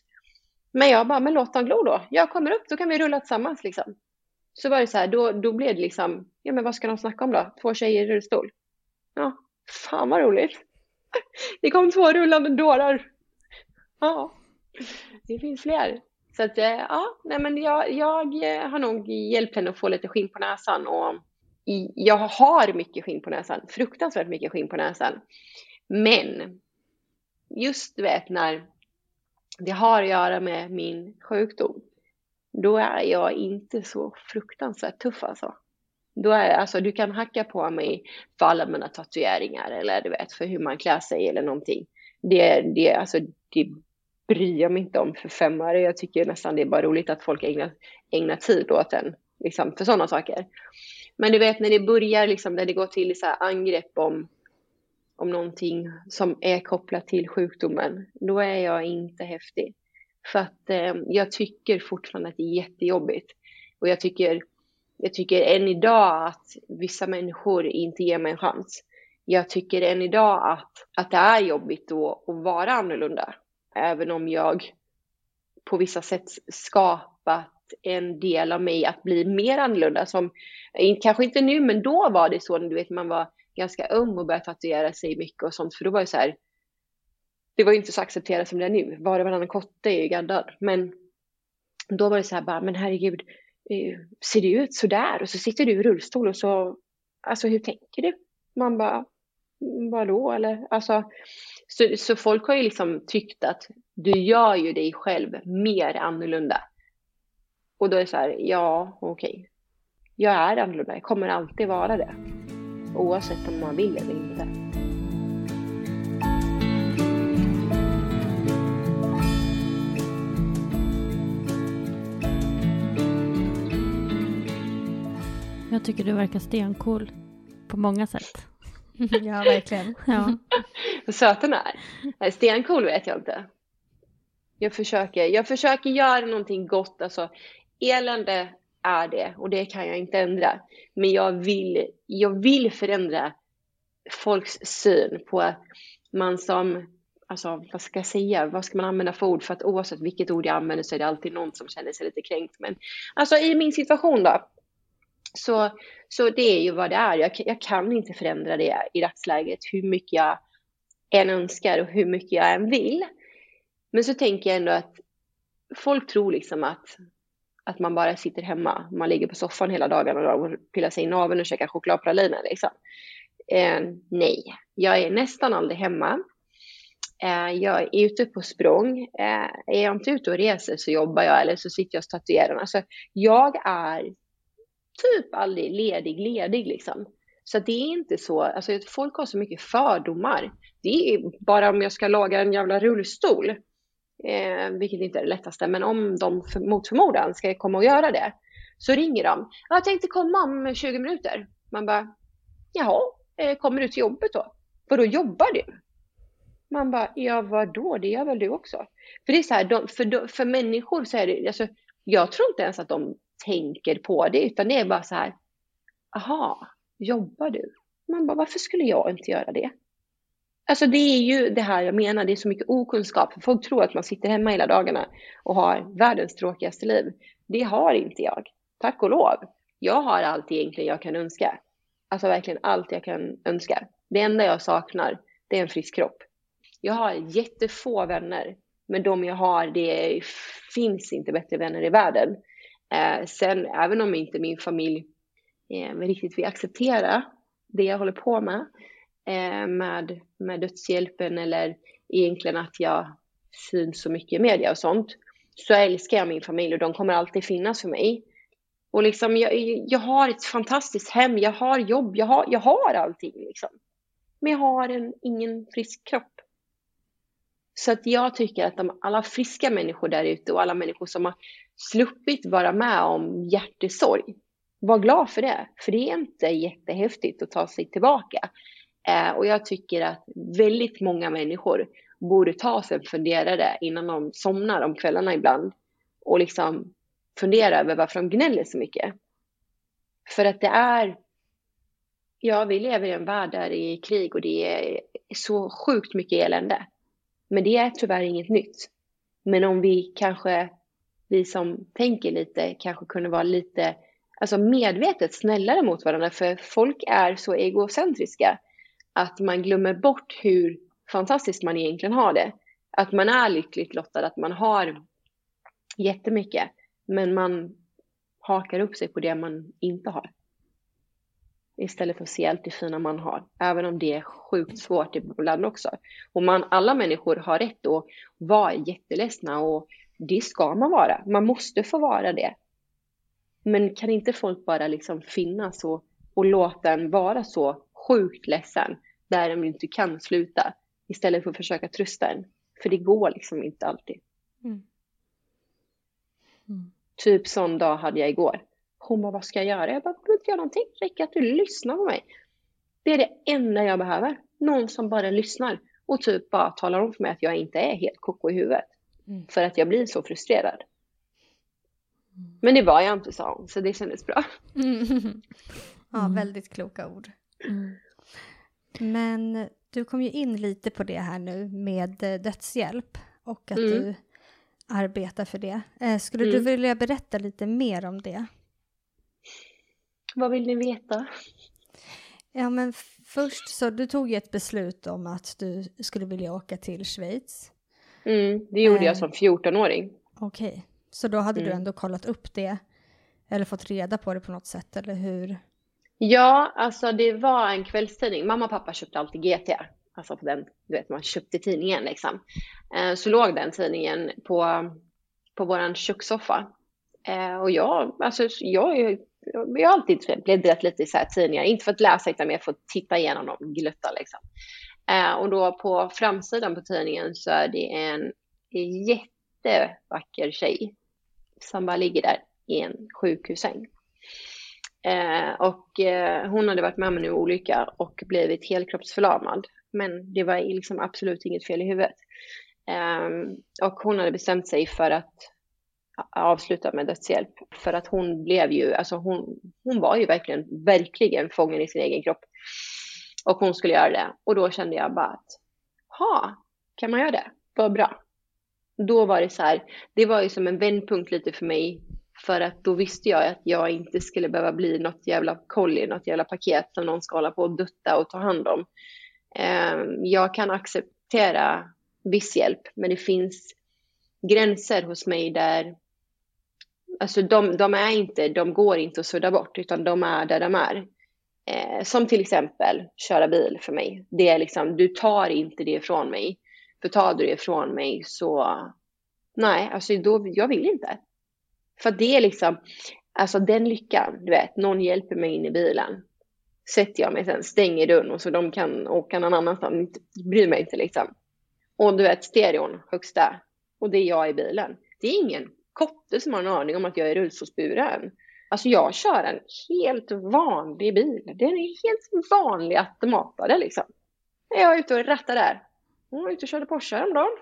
S4: Men jag bara, men låt han glo då. Jag kommer upp, då kan vi rulla tillsammans liksom. Så var det så här, då, då blev det liksom, ja men vad ska de snacka om då? Två tjejer i rullstol. Ja, fan vad roligt. Det kom två rullande dårar. Ja, det finns fler. Så att, eh, ja, nej men jag, jag eh, har nog hjälpt henne att få lite skinn på näsan och jag har mycket skinn på näsan, fruktansvärt mycket skinn på näsan. Men just du vet när det har att göra med min sjukdom, då är jag inte så fruktansvärt tuff alltså. Då är alltså, du kan hacka på mig för alla mina tatueringar eller du vet för hur man klär sig eller någonting. Det, det, alltså, det bryr jag mig inte om för fem öre. Jag tycker nästan det är bara roligt att folk ägnar, ägnar tid åt en, liksom, för sådana saker. Men du vet när det börjar, liksom, när det går till så angrepp om, om någonting som är kopplat till sjukdomen, då är jag inte häftig. För att eh, jag tycker fortfarande att det är jättejobbigt. Och jag tycker, jag tycker än idag att vissa människor inte ger mig en chans. Jag tycker än idag att, att det är jobbigt då att vara annorlunda. Även om jag på vissa sätt skapat en del av mig att bli mer annorlunda. Som, eh, kanske inte nu, men då var det så. Du vet, man var ganska ung och började tatuera sig mycket och sånt. För då var det så här. Det var ju inte så accepterat som det är nu. Var och varannan kotte är ju gaddad. Men då var det så här bara, men herregud, eh, ser det ut så där? Och så sitter du i rullstol och så, alltså hur tänker du? Man bara, mm, vadå? Eller alltså, så, så folk har ju liksom tyckt att du gör ju dig själv mer annorlunda. Och då är det så här, ja okej. Okay. Jag är annorlunda, jag kommer alltid vara det. Oavsett om man vill eller inte.
S1: Jag tycker du verkar stencool på många sätt.
S2: ja, verkligen.
S1: Ja.
S4: Hur söt den är. Stencool vet jag inte. Jag försöker, jag försöker göra någonting gott. Alltså, elände är det och det kan jag inte ändra. Men jag vill, jag vill förändra folks syn på att man som, alltså vad ska jag säga, vad ska man använda för ord? För att oavsett vilket ord jag använder så är det alltid någon som känner sig lite kränkt. Men alltså i min situation då, så, så det är ju vad det är. Jag, jag kan inte förändra det i dagsläget hur mycket jag än önskar och hur mycket jag än vill. Men så tänker jag ändå att folk tror liksom att, att man bara sitter hemma. Man ligger på soffan hela dagarna och pillar sig i naveln och käkar chokladpraliner liksom. Eh, nej, jag är nästan aldrig hemma. Eh, jag är ute på språng. Eh, är jag inte ute och reser så jobbar jag eller så sitter jag och tatuerar. Alltså, jag är typ aldrig ledig, ledig liksom. Så det är inte så, alltså folk har så mycket fördomar. Det är bara om jag ska laga en jävla rullstol, eh, vilket inte är det lättaste, men om de för, mot förmodan ska komma och göra det, så ringer de. Jag tänkte komma om 20 minuter. Man bara, jaha, eh, kommer du till jobbet då? Vadå jobbar du? Man bara, ja vadå, det gör väl du också? För det är så här, de, för, för människor så är det, alltså, jag tror inte ens att de tänker på det, utan det är bara så här, aha, jobbar du? Man bara, varför skulle jag inte göra det? Alltså det är ju det här jag menar, det är så mycket okunskap. Folk tror att man sitter hemma hela dagarna och har världens tråkigaste liv. Det har inte jag. Tack och lov. Jag har allt egentligen jag kan önska. Alltså verkligen allt jag kan önska. Det enda jag saknar, det är en frisk kropp. Jag har jättefå vänner, men de jag har, det finns inte bättre vänner i världen. Eh, sen, även om inte min familj eh, riktigt vill acceptera det jag håller på med, Eh, med, med dödshjälpen eller egentligen att jag syns så mycket i media och sånt, så älskar jag min familj och de kommer alltid finnas för mig. Och liksom, jag, jag har ett fantastiskt hem, jag har jobb, jag har, jag har allting liksom. Men jag har en, ingen frisk kropp. Så att jag tycker att de, alla friska människor där ute och alla människor som har sluppit vara med om hjärtesorg, var glad för det. För det är inte jättehäftigt att ta sig tillbaka. Eh, och jag tycker att väldigt många människor borde ta sig en funderare innan de somnar om kvällarna ibland. Och liksom fundera över varför de gnäller så mycket. För att det är, ja vi lever i en värld där det är krig och det är så sjukt mycket elände. Men det är tyvärr inget nytt. Men om vi kanske, vi som tänker lite, kanske kunde vara lite alltså medvetet snällare mot varandra. För folk är så egocentriska att man glömmer bort hur fantastiskt man egentligen har det. Att man är lyckligt lottad, att man har jättemycket. Men man hakar upp sig på det man inte har. istället för att se allt det fina man har. Även om det är sjukt svårt ibland också. Och man, alla människor har rätt att vara jätteledsna och det ska man vara. Man måste få vara det. Men kan inte folk bara liksom finnas och, och låta en vara så sjukt ledsen där de inte kan sluta istället för att försöka trösta en? För det går liksom inte alltid. Mm. Mm. Typ sån dag hade jag igår. Hon bara, vad ska jag göra? Jag bara, du inte göra någonting. Räcker att du lyssnar på mig. Det är det enda jag behöver. Någon som bara lyssnar och typ bara talar om för mig att jag inte är helt koko i huvudet. Mm. För att jag blir så frustrerad. Mm. Men det var jag inte, sa hon, så det kändes bra.
S2: Mm. ja, väldigt kloka ord. Mm. Men du kom ju in lite på det här nu med eh, dödshjälp och att mm. du arbetar för det. Eh, skulle du vilja berätta lite mer om det?
S4: Vad vill ni veta?
S2: Ja, men först så du tog ju ett beslut om att du skulle vilja åka till Schweiz.
S4: Mm, det gjorde eh, jag som 14-åring.
S2: Okej, okay. så då hade mm. du ändå kollat upp det eller fått reda på det på något sätt, eller hur?
S4: Ja, alltså det var en kvällstidning. Mamma och pappa köpte alltid GT. Alltså på den, du vet, man köpte tidningen liksom. Eh, så låg den tidningen på, på våran kökssoffa. Eh, och jag, alltså jag är jag har alltid bläddrat lite i så här tidningar, inte för att läsa utan mer för att titta igenom dem, glutta liksom. Eh, och då på framsidan på tidningen så är det en jättevacker tjej som bara ligger där i en sjukhussäng. Eh, och eh, hon hade varit med om en olycka och blivit helkroppsförlamad. Men det var liksom absolut inget fel i huvudet. Eh, och hon hade bestämt sig för att avsluta med dödshjälp. För att hon blev ju, alltså hon, hon var ju verkligen, verkligen fången i sin egen kropp. Och hon skulle göra det. Och då kände jag bara att, ha, kan man göra det? Vad bra. Då var det så här, det var ju som en vändpunkt lite för mig. För att då visste jag att jag inte skulle behöva bli något jävla kolli, något jävla paket som någon ska hålla på och dutta och ta hand om. Ehm, jag kan acceptera viss hjälp, men det finns gränser hos mig där Alltså de, de, är inte, de går inte att sudda bort, utan de är där de är. Ehm, som till exempel köra bil för mig. Det är liksom, du tar inte det ifrån mig. För tar du det ifrån mig så, nej, alltså då, jag vill inte. För det är liksom, alltså den lyckan, du vet, någon hjälper mig in i bilen. Sätter jag mig sen, stänger dörren och så de kan åka någon annanstans, bryr mig inte liksom. Och du vet, stereon högsta, och det är jag i bilen. Det är ingen kotte som har en aning om att jag är rullstolsburen. Alltså jag kör en helt vanlig bil. Det är en helt vanlig automatare liksom. Jag är ute och rattar där. Jag var ute och körde Porsche häromdagen.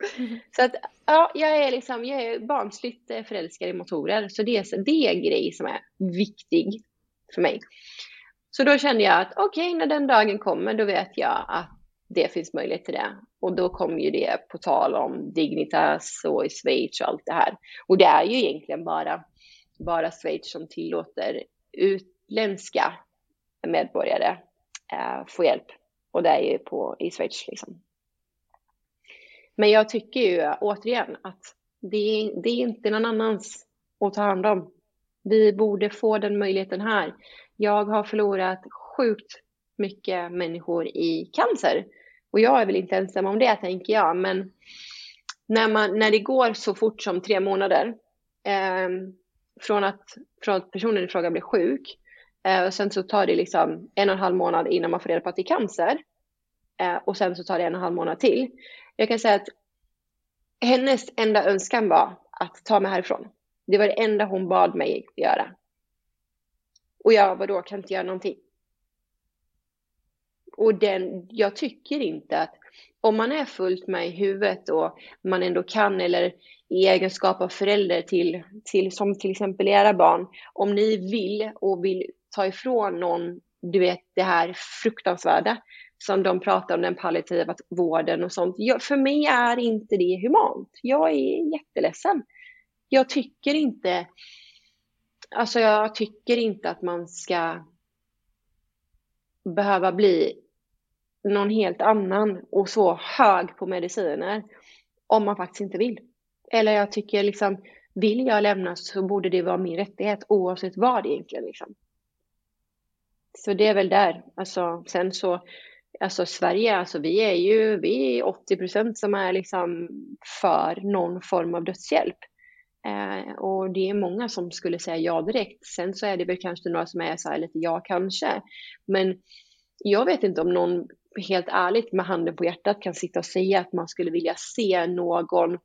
S4: Så att ja, jag är liksom, jag är barnsligt eh, förälskad i motorer. Så det är, det är en grej som är viktig för mig. Så då kände jag att okej, okay, när den dagen kommer, då vet jag att det finns möjlighet till det. Och då kom ju det på tal om Dignitas och i Schweiz och allt det här. Och det är ju egentligen bara, bara Schweiz som tillåter utländska medborgare eh, få hjälp. Och det är ju på, i Schweiz liksom. Men jag tycker ju återigen att det är, det är inte någon annans att ta hand om. Vi borde få den möjligheten här. Jag har förlorat sjukt mycket människor i cancer och jag är väl inte ensam om det, tänker jag. Men när, man, när det går så fort som tre månader eh, från, att, från att personen i fråga blir sjuk eh, och sen så tar det liksom en och en halv månad innan man får reda på att det är cancer. Eh, och sen så tar det en och en halv månad till. Jag kan säga att hennes enda önskan var att ta mig härifrån. Det var det enda hon bad mig göra. Och jag, vadå, kan inte göra någonting? Och den, jag tycker inte att om man är fullt med i huvudet och man ändå kan eller i egenskap av förälder till, till som till exempel era barn, om ni vill och vill ta ifrån någon, du vet det här fruktansvärda som de pratar om, den palliativa vården och sånt. Jag, för mig är inte det humant. Jag är jätteledsen. Jag tycker inte, alltså jag tycker inte att man ska behöva bli någon helt annan och så hög på mediciner om man faktiskt inte vill. Eller jag tycker liksom, vill jag lämna så borde det vara min rättighet oavsett vad egentligen liksom. Så det är väl där. Alltså, sen så, alltså Sverige, alltså vi är ju, vi är 80 procent som är liksom för någon form av dödshjälp. Eh, och det är många som skulle säga ja direkt. Sen så är det väl kanske några som är så här lite ja kanske. Men jag vet inte om någon helt ärligt med handen på hjärtat kan sitta och säga att man skulle vilja se någon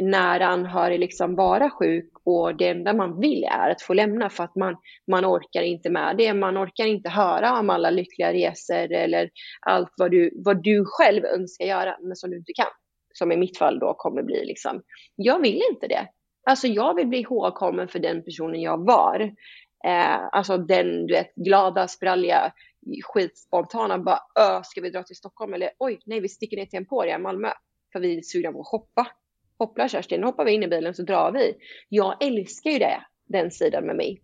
S4: nära anhörig liksom vara sjuk och det enda man vill är att få lämna för att man, man orkar inte med det. Man orkar inte höra om alla lyckliga resor eller allt vad du, vad du själv önskar göra men som du inte kan. Som i mitt fall då kommer bli liksom. Jag vill inte det. Alltså jag vill bli ihågkommen för den personen jag var. Eh, alltså den du vet glada, spralliga, skitspontana bara ö, ska vi dra till Stockholm eller oj, nej vi sticker ner till Emporia i Malmö för vi är sugna på att shoppa. Hoppla Kerstin, nu hoppar vi in i bilen så drar vi. Jag älskar ju det, den sidan med mig.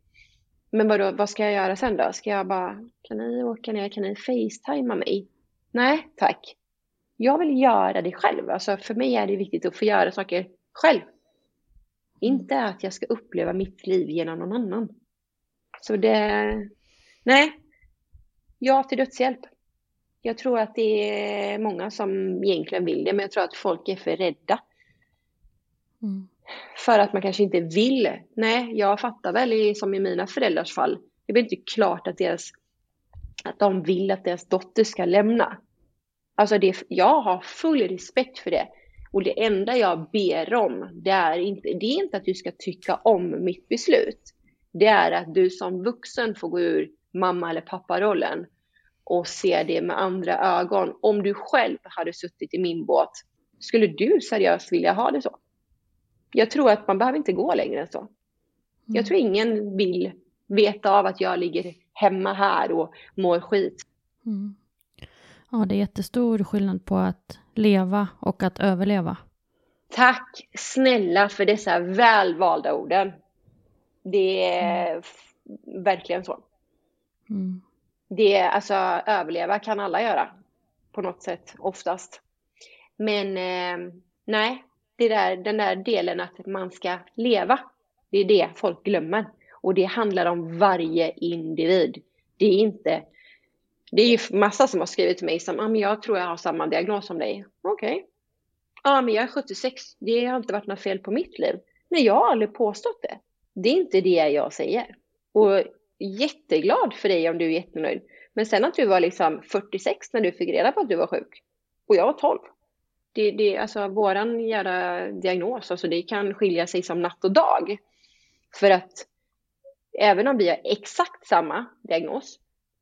S4: Men vadå, vad ska jag göra sen då? Ska jag bara, kan ni åka ner, kan ni facetima mig? Nej, tack. Jag vill göra det själv. Alltså för mig är det viktigt att få göra saker själv. Inte att jag ska uppleva mitt liv genom någon annan. Så det, nej. Ja till dödshjälp. Jag tror att det är många som egentligen vill det, men jag tror att folk är för rädda. Mm. För att man kanske inte vill. Nej, jag fattar väl som i mina föräldrars fall. Det blir inte klart att, deras, att de vill att deras dotter ska lämna. Alltså det, jag har full respekt för det. Och det enda jag ber om, det är inte, det är inte att du ska tycka om mitt beslut. Det är att du som vuxen får gå ur mamma eller papparollen och se det med andra ögon. Om du själv hade suttit i min båt, skulle du seriöst vilja ha det så? Jag tror att man behöver inte gå längre än så. Mm. Jag tror ingen vill veta av att jag ligger hemma här och mår skit. Mm.
S1: Ja, det är jättestor skillnad på att leva och att överleva.
S4: Tack snälla för dessa välvalda orden. Det är mm. verkligen så. Mm. Det är, alltså överleva kan alla göra på något sätt oftast. Men eh, nej, det där, den där delen att man ska leva, det är det folk glömmer. Och det handlar om varje individ. Det är inte det är ju massa som har skrivit till mig som, ah, men jag tror jag har samma diagnos som dig. Okej. Okay. Ja, men jag är 76. Det har inte varit något fel på mitt liv. Nej, jag har aldrig påstått det. Det är inte det jag säger. Och jätteglad för dig om du är jättenöjd. Men sen att du var liksom 46 när du fick reda på att du var sjuk. Och jag var 12. Det, det, alltså våran jävla diagnos, alltså det kan skilja sig som natt och dag. För att även om vi har exakt samma diagnos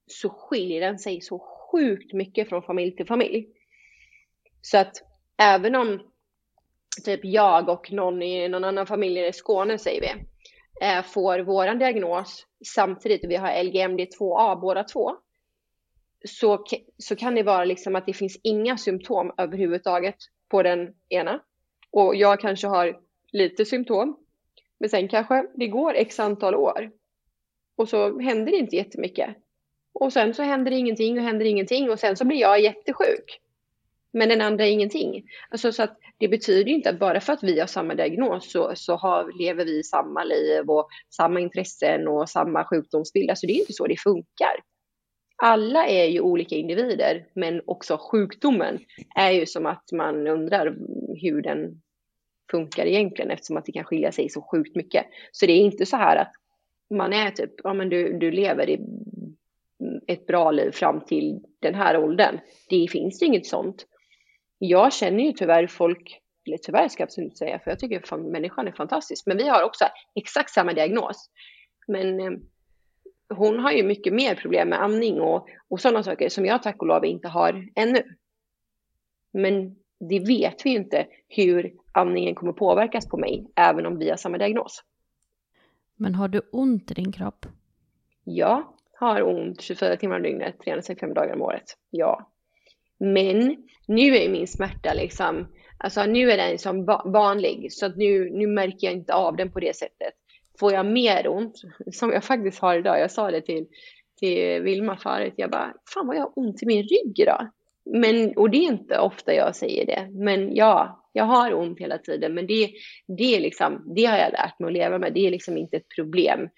S4: så skiljer den sig så sjukt mycket från familj till familj. Så att även om typ jag och någon i någon annan familj i Skåne säger vi, eh, får våran diagnos samtidigt, vi har LGMD2A båda två, så, så kan det vara liksom att det finns inga symptom överhuvudtaget på den ena. Och jag kanske har lite symptom, men sen kanske det går x antal år och så händer det inte jättemycket. Och sen så händer det ingenting och händer ingenting och sen så blir jag jättesjuk. Men den andra ingenting. Alltså så att det betyder inte att bara för att vi har samma diagnos så, så har, lever vi samma liv och samma intressen och samma sjukdomsbild. Alltså det är inte så det funkar. Alla är ju olika individer, men också sjukdomen är ju som att man undrar hur den funkar egentligen eftersom att det kan skilja sig så sjukt mycket. Så det är inte så här att man är typ, ja men du, du lever i ett bra liv fram till den här åldern. Det finns ju inget sånt. Jag känner ju tyvärr folk, eller tyvärr ska jag absolut säga, för jag tycker människan är fantastisk. Men vi har också exakt samma diagnos. Men eh, hon har ju mycket mer problem med amning och, och sådana saker som jag tack och lov inte har ännu. Men det vet vi ju inte hur amningen kommer påverkas på mig, även om vi har samma diagnos.
S1: Men har du ont i din kropp?
S4: Ja, har ont 24 timmar om dygnet, 365 dagar om året. Ja. Men nu är min smärta liksom, alltså nu är den som vanlig så att nu, nu märker jag inte av den på det sättet. Får jag mer ont, som jag faktiskt har idag, jag sa det till, till Vilma förut, jag bara, fan vad jag har ont i min rygg idag. Men, och det är inte ofta jag säger det, men ja, jag har ont hela tiden, men det, det, är liksom, det har jag lärt mig att leva med, det är liksom inte ett problem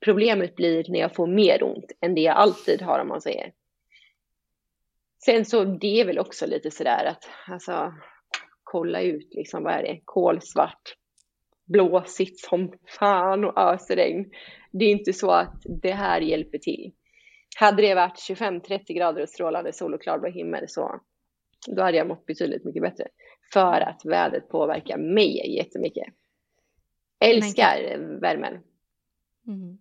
S4: Problemet blir när jag får mer ont än det jag alltid har om man säger. Sen så det är väl också lite sådär att alltså kolla ut liksom vad är det kolsvart blåsigt som fan och ösregn. Det är inte så att det här hjälper till. Hade det varit 25-30 grader och strålande sol och klarblå himmel så då hade jag mått betydligt mycket bättre. För att vädret påverkar mig jättemycket. Älskar kan... värmen.
S2: Mm.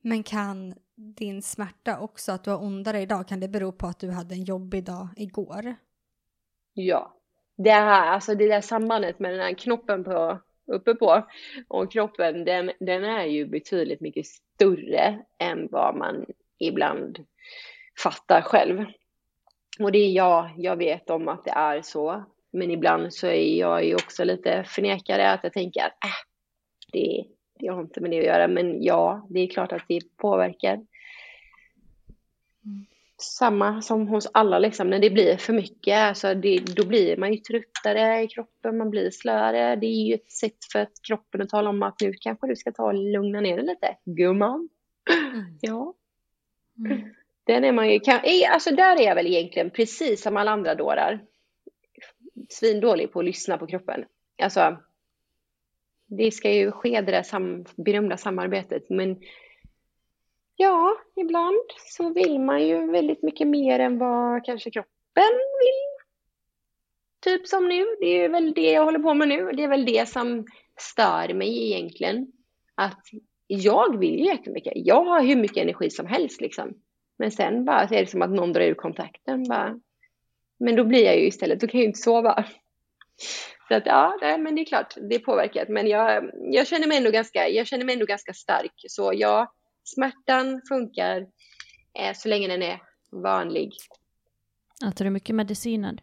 S2: Men kan din smärta också, att du har ondare idag, kan det bero på att du hade en jobbig dag igår?
S4: Ja. Det här, alltså det där sambandet med den här knoppen på, uppe på och kroppen, den, den är ju betydligt mycket större än vad man ibland fattar själv. Och det är jag, jag vet om att det är så. Men ibland så är jag ju också lite förnekare att jag tänker att äh, det, det har inte med det att göra. Men ja, det är klart att det påverkar. Mm. Samma som hos alla liksom, när det blir för mycket, alltså det, då blir man ju tröttare i kroppen, man blir slöare. Det är ju ett sätt för att kroppen att tala om att nu kanske du ska ta och lugna ner dig lite, gumman. Mm. Ja. Mm. Den är man ju, kan, alltså där är jag väl egentligen precis som alla andra dårar. Svindålig på att lyssna på kroppen. Alltså, det ska ju ske det där sam, berömda samarbetet, men ja, ibland så vill man ju väldigt mycket mer än vad kanske kroppen vill. Typ som nu, det är väl det jag håller på med nu. Det är väl det som stör mig egentligen. Att jag vill jättemycket. Jag har hur mycket energi som helst liksom. Men sen bara så är det som att någon drar ur kontakten. Bara. Men då blir jag ju istället, då kan jag ju inte sova. Så att ja, nej, men det är klart, det påverkar. Men jag, jag, känner mig ändå ganska, jag känner mig ändå ganska stark. Så ja, smärtan funkar eh, så länge den är vanlig.
S1: Äter du mycket mediciner?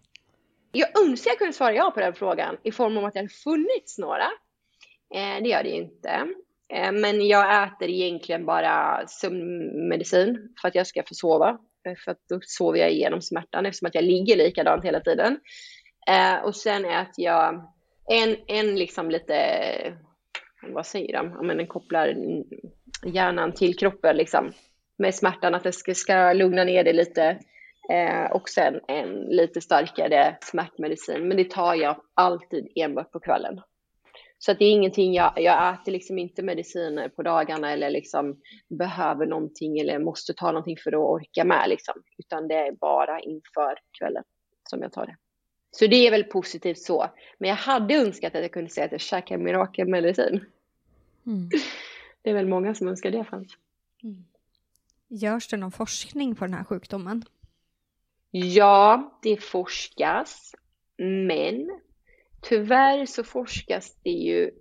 S4: Jag önskar jag kunde svara ja på den frågan i form av att det hade funnits några. Eh, det gör det ju inte. Eh, men jag äter egentligen bara sömnmedicin för att jag ska få sova. Eh, för att då sover jag igenom smärtan eftersom att jag ligger likadant hela tiden. Eh, och sen äter jag en, en liksom lite, vad säger de, ja, men den kopplar hjärnan till kroppen liksom. Med smärtan, att det ska, ska lugna ner det lite. och sen en lite starkare smärtmedicin. Men det tar jag alltid enbart på kvällen. Så att det är ingenting, jag, jag äter liksom inte mediciner på dagarna eller liksom behöver någonting eller måste ta någonting för att orka med liksom. Utan det är bara inför kvällen som jag tar det. Så det är väl positivt så. Men jag hade önskat att jag kunde säga att jag käkar mirakelmedicin. Mm. Det är väl många som önskar det fanns. Mm.
S2: Görs det någon forskning på den här sjukdomen?
S4: Ja, det forskas. Men tyvärr så forskas det ju,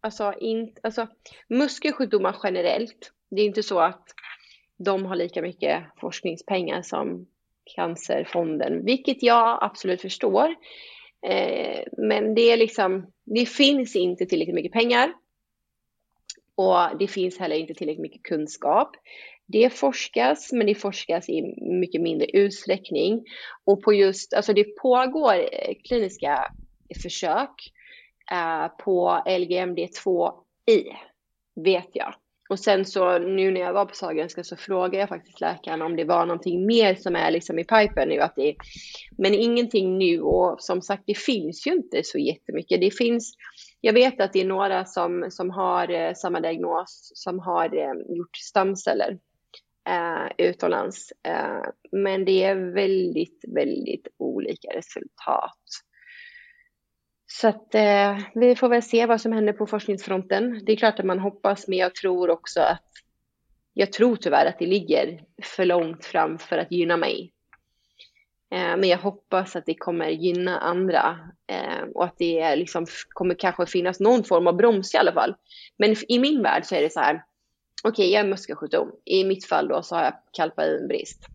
S4: alltså, in, alltså muskelsjukdomar generellt, det är inte så att de har lika mycket forskningspengar som Cancerfonden, vilket jag absolut förstår. Eh, men det är liksom, det finns inte tillräckligt mycket pengar och det finns heller inte tillräckligt mycket kunskap. Det forskas, men det forskas i mycket mindre utsträckning. Och på just, alltså det pågår eh, kliniska försök eh, på LGMD2I, vet jag. Och sen så nu när jag var på Sahlgrenska så frågade jag faktiskt läkaren om det var någonting mer som är liksom i pipen nu. Att det, men ingenting nu och som sagt det finns ju inte så jättemycket. Det finns, jag vet att det är några som, som har eh, samma diagnos som har eh, gjort stamceller eh, utomlands. Eh, men det är väldigt, väldigt olika resultat. Så att eh, vi får väl se vad som händer på forskningsfronten. Det är klart att man hoppas, men jag tror också att jag tror tyvärr att det ligger för långt fram för att gynna mig. Eh, men jag hoppas att det kommer gynna andra eh, och att det liksom kommer kanske finnas någon form av broms i alla fall. Men i min värld så är det så här. Okej, okay, jag har muskelsjukdom. I mitt fall då så har jag kalpainbrist.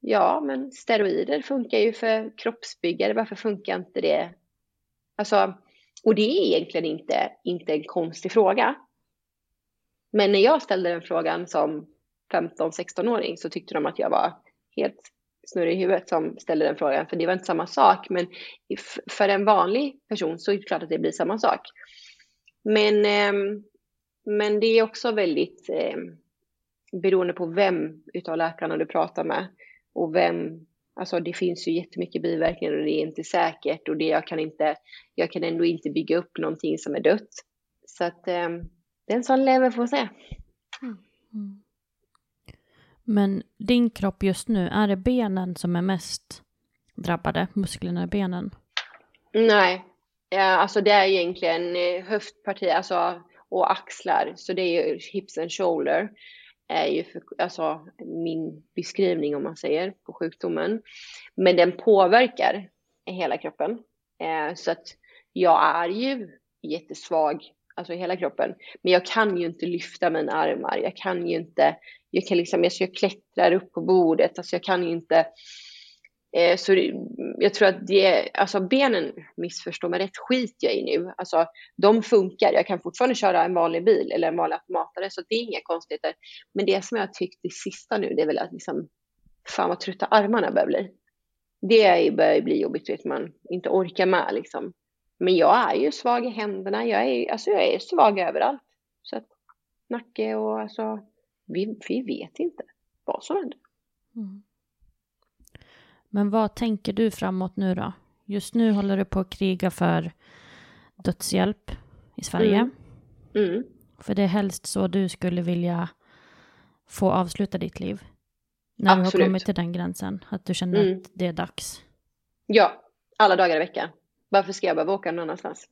S4: Ja, men steroider funkar ju för kroppsbyggare. Varför funkar inte det Alltså, och det är egentligen inte, inte en konstig fråga. Men när jag ställde den frågan som 15-16-åring så tyckte de att jag var helt snurrig i huvudet som ställde den frågan, för det var inte samma sak. Men för en vanlig person så är det klart att det blir samma sak. Men, ehm, Men det är också väldigt eh, beroende på vem utav läkarna du pratar med och vem, alltså det finns ju jättemycket biverkningar och det är inte säkert och det jag kan inte, jag kan ändå inte bygga upp någonting som är dött. Så att eh, den som lever får se.
S1: Mm. mm. Men din kropp just nu, är det benen som är mest drabbade? Musklerna i benen?
S4: Nej, ja, alltså det är egentligen eh, höftparti alltså, och axlar, så det är ju hips and shoulder är ju för, alltså, min beskrivning om man säger på sjukdomen. Men den påverkar hela kroppen. Eh, så att jag är ju jättesvag, alltså hela kroppen. Men jag kan ju inte lyfta mina armar. Jag kan ju inte, jag kan liksom, alltså jag klättrar upp på bordet, alltså jag kan ju inte Eh, så jag tror att det, alltså benen, missförstå mig rätt, skit jag i nu. Alltså de funkar, jag kan fortfarande köra en vanlig bil eller en vanlig automatare så det är inga konstigheter. Men det som jag har tyckt det sista nu, det är väl att liksom, fan vad trötta armarna börjar bli. Det börjar bli jobbigt, vet man inte orkar med liksom. Men jag är ju svag i händerna, jag är, alltså jag är svag överallt. Så att nacke och alltså, vi, vi vet inte vad som händer. Mm.
S1: Men vad tänker du framåt nu då? Just nu håller du på att kriga för dödshjälp i Sverige. Mm. Mm. För det är helst så du skulle vilja få avsluta ditt liv. När Absolut. du har kommit till den gränsen, att du känner mm. att det är dags.
S4: Ja, alla dagar i veckan. Varför ska jag behöva åka någon annanstans?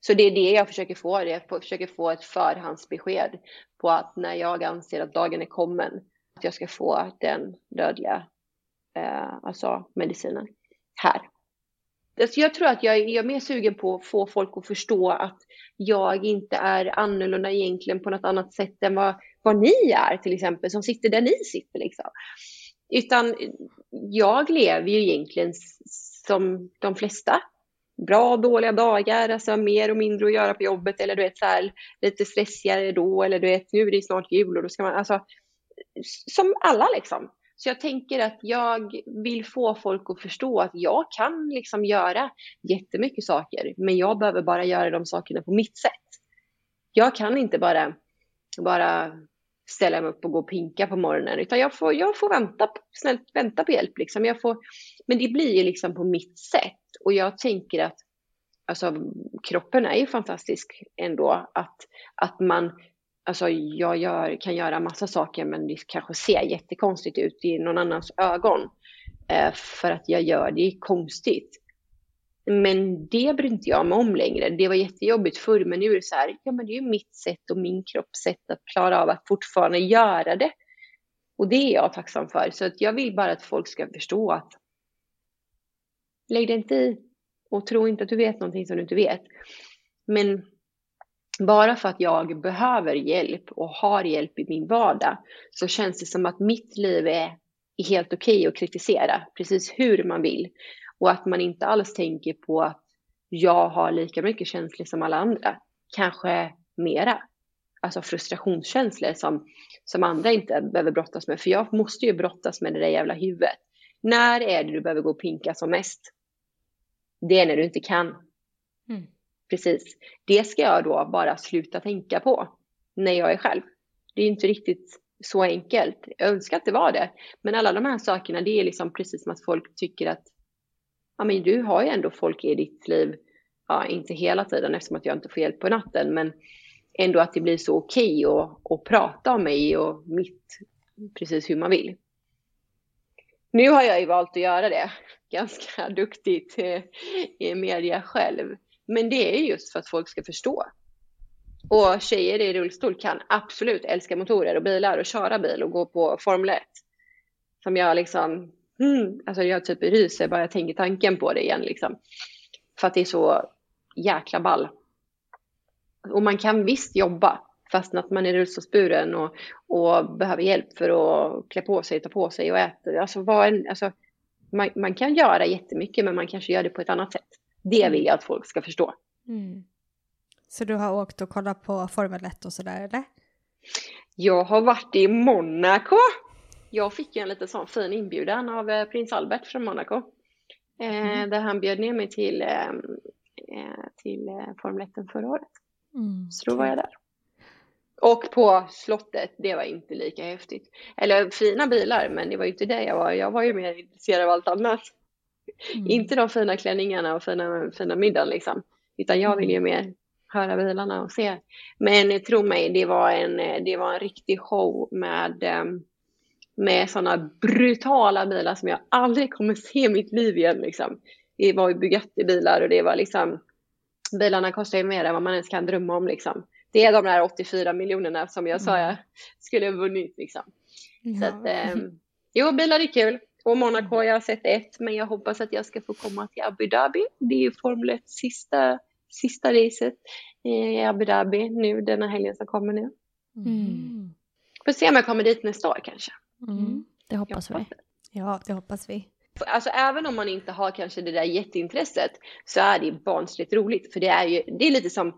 S4: Så det är det jag försöker få. Jag försöker få ett förhandsbesked på att när jag anser att dagen är kommen, att jag ska få den dödliga eh, alltså medicinen här. Alltså jag tror att jag, jag är mer sugen på att få folk att förstå att jag inte är annorlunda egentligen på något annat sätt än vad, vad ni är till exempel, som sitter där ni sitter liksom. Utan jag lever ju egentligen som de flesta. Bra och dåliga dagar, alltså mer och mindre att göra på jobbet eller du vet så här, lite stressigare då eller du vet nu är det snart jul och då ska man, alltså som alla liksom. Så jag tänker att jag vill få folk att förstå att jag kan liksom göra jättemycket saker, men jag behöver bara göra de sakerna på mitt sätt. Jag kan inte bara, bara ställa mig upp och gå och pinka på morgonen, utan jag får, jag får vänta, snällt vänta på hjälp. Liksom. Jag får, men det blir ju liksom på mitt sätt. Och jag tänker att alltså, kroppen är ju fantastisk ändå. Att, att man Alltså jag gör, kan göra massa saker men det kanske ser jättekonstigt ut i någon annans ögon. Eh, för att jag gör det konstigt. Men det bryr inte jag mig om längre. Det var jättejobbigt förr men nu är det så här, ja men det är ju mitt sätt och min kropps sätt att klara av att fortfarande göra det. Och det är jag tacksam för. Så att jag vill bara att folk ska förstå att lägg dig inte i och tro inte att du vet någonting som du inte vet. Men bara för att jag behöver hjälp och har hjälp i min vardag så känns det som att mitt liv är helt okej okay att kritisera precis hur man vill och att man inte alls tänker på att jag har lika mycket känslor som alla andra, kanske mera. Alltså frustrationskänslor som, som andra inte behöver brottas med, för jag måste ju brottas med det där jävla huvudet. När är det du behöver gå och pinka som mest? Det är när du inte kan. Mm. Precis. Det ska jag då bara sluta tänka på när jag är själv. Det är inte riktigt så enkelt. Jag önskar att det var det. Men alla de här sakerna, det är liksom precis som att folk tycker att ja, men du har ju ändå folk i ditt liv, ja, inte hela tiden eftersom att jag inte får hjälp på natten, men ändå att det blir så okej okay att, att prata om mig och mitt, precis hur man vill. Nu har jag ju valt att göra det ganska duktigt eh, i media själv. Men det är just för att folk ska förstå. Och tjejer i rullstol kan absolut älska motorer och bilar och köra bil och gå på Formel 1. Som jag liksom, mm, alltså jag typ ryser bara jag tänker tanken på det igen liksom. För att det är så jäkla ball. Och man kan visst jobba fast att man är rullstolsburen och, och behöver hjälp för att klä på sig, ta på sig och äta. Alltså, vad en, alltså man, man kan göra jättemycket men man kanske gör det på ett annat sätt. Det vill jag att folk ska förstå. Mm.
S2: Så du har åkt och kollat på Formel 1 och sådär eller?
S4: Jag har varit i Monaco. Jag fick ju en lite sån fin inbjudan av eh, prins Albert från Monaco. Eh, mm. där han bjöd ner mig till, eh, till Formel 1 förra året. Mm. Så då var jag där. Och på slottet, det var inte lika häftigt. Eller fina bilar, men det var ju inte det jag var. Jag var ju mer intresserad av allt annat. Mm. Inte de fina klänningarna och fina, fina middagen liksom. Utan jag vill ju mer höra bilarna och se. Men tro mig, det var en, det var en riktig show med, ehm, med sådana brutala bilar som jag aldrig kommer se i mitt liv igen. Liksom. Det var ju Bugatti-bilar och det var liksom, bilarna kostar ju mer än vad man ens kan drömma om liksom. Det är de där 84 miljonerna som jag sa mm. jag skulle ha vunnit liksom. Ja. Så att, eh, jo, bilar är kul. Och Monaco, jag har sett ett, men jag hoppas att jag ska få komma till Abu Dhabi. Det är ju Formel 1 sista, sista racet i Abu Dhabi nu denna helgen som kommer nu. Mm. Får se om jag kommer dit nästa år kanske.
S1: Mm. Det hoppas, hoppas vi.
S2: Ja, det hoppas vi.
S4: Alltså även om man inte har kanske det där jätteintresset så är det barnsligt roligt. För det är ju, det är lite som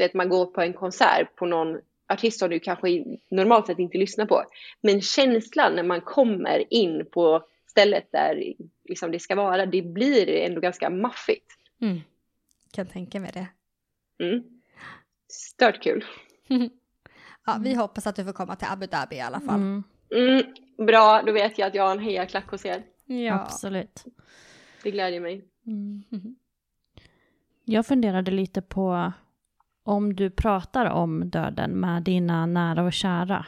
S4: att man går på en konsert på någon artist som du kanske normalt sett inte lyssnar på. Men känslan när man kommer in på stället där liksom det ska vara, det blir ändå ganska maffigt.
S2: Mm. Kan tänka mig det.
S4: Mm. Stört kul.
S2: ja, vi hoppas att du får komma till Abu Dhabi i alla fall. Mm.
S4: Mm, bra, då vet jag att jag har en hejaklack hos er.
S1: Ja, absolut.
S4: Det glädjer mig.
S1: Mm. Jag funderade lite på om du pratar om döden med dina nära och kära.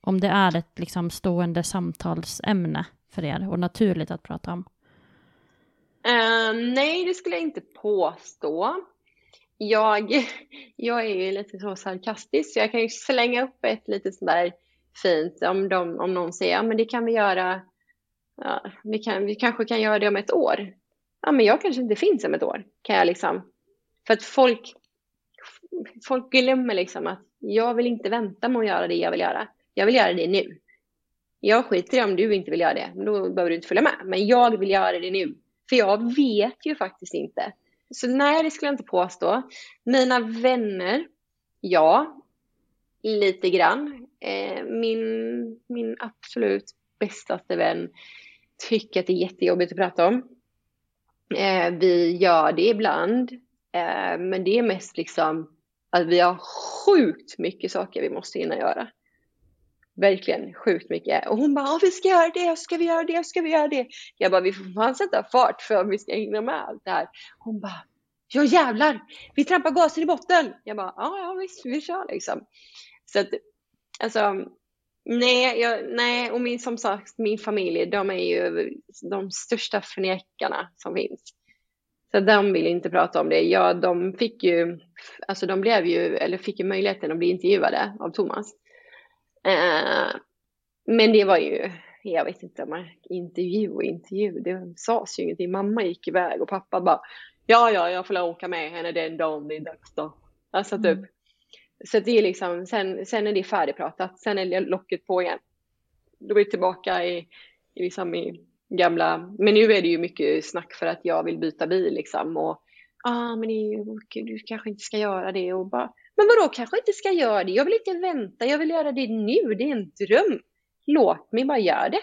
S1: Om det är ett liksom stående samtalsämne för er och naturligt att prata om?
S4: Uh, nej, det skulle jag inte påstå. Jag, jag är ju lite så sarkastisk så jag kan ju slänga upp ett lite sådär fint om, de, om någon säger ja men det kan vi göra, ja, vi, kan, vi kanske kan göra det om ett år. Ja men jag kanske inte finns om ett år kan jag liksom. För att folk, folk glömmer liksom att jag vill inte vänta med att göra det jag vill göra. Jag vill göra det nu. Jag skiter i om du inte vill göra det, då behöver du inte följa med. Men jag vill göra det nu. För jag vet ju faktiskt inte. Så nej, det skulle jag inte påstå. Mina vänner, ja, lite grann. Eh, min, min absolut bästaste vän tycker att det är jättejobbigt att prata om. Eh, vi gör det ibland, eh, men det är mest liksom att vi har sjukt mycket saker vi måste hinna göra. Verkligen sjukt mycket. Och hon bara, vi ska göra det, ska vi göra det, ska vi göra det. Jag bara, vi får fan sätta fart för om vi ska hinna med allt det här. Hon bara, ja jävlar, vi trampar gasen i botten. Jag bara, ja, ja visst, vi kör liksom. Så att, alltså, nej, jag, nej, och min, som sagt, min familj, de är ju de största förnekarna som finns. Så de vill inte prata om det. Ja, de fick ju, alltså de blev ju, eller fick ju möjligheten att bli intervjuade av Thomas. Eh, men det var ju, jag vet inte om man, intervju och intervju, det sades ju ingenting. Mamma gick iväg och pappa bara, ja, ja, jag får åka med henne den dagen det är dags då. Alltså typ. Mm. Så det är liksom, sen, sen är det färdigpratat, sen är locket på igen. Då är vi tillbaka i, i, liksom i gamla, men nu är det ju mycket snack för att jag vill byta bil liksom och ah, men det, du kanske inte ska göra det och bara men vadå, kanske inte ska göra det? Jag vill inte vänta, jag vill göra det nu. Det är en dröm. Låt mig bara göra det.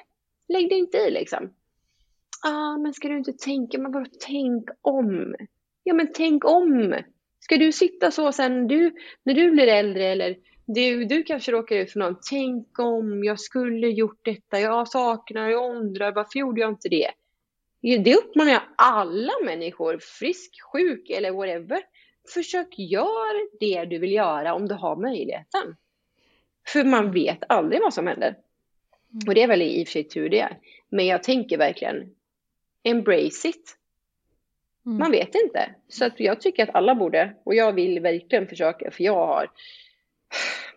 S4: Lägg dig inte i liksom. Ah, men ska du inte tänka, men vadå, tänk om. Ja, men tänk om. Ska du sitta så sen du, när du blir äldre eller du, du kanske råkar ut för någon. Tänk om jag skulle gjort detta. Jag saknar, jag undrar varför gjorde jag inte det? Det uppmanar jag alla människor, frisk, sjuk eller whatever försök gör det du vill göra om du har möjligheten. För man vet aldrig vad som händer. Mm. Och det är väl i och för sig tur det. Men jag tänker verkligen, embrace it. Mm. Man vet inte. Så att jag tycker att alla borde, och jag vill verkligen försöka, för jag har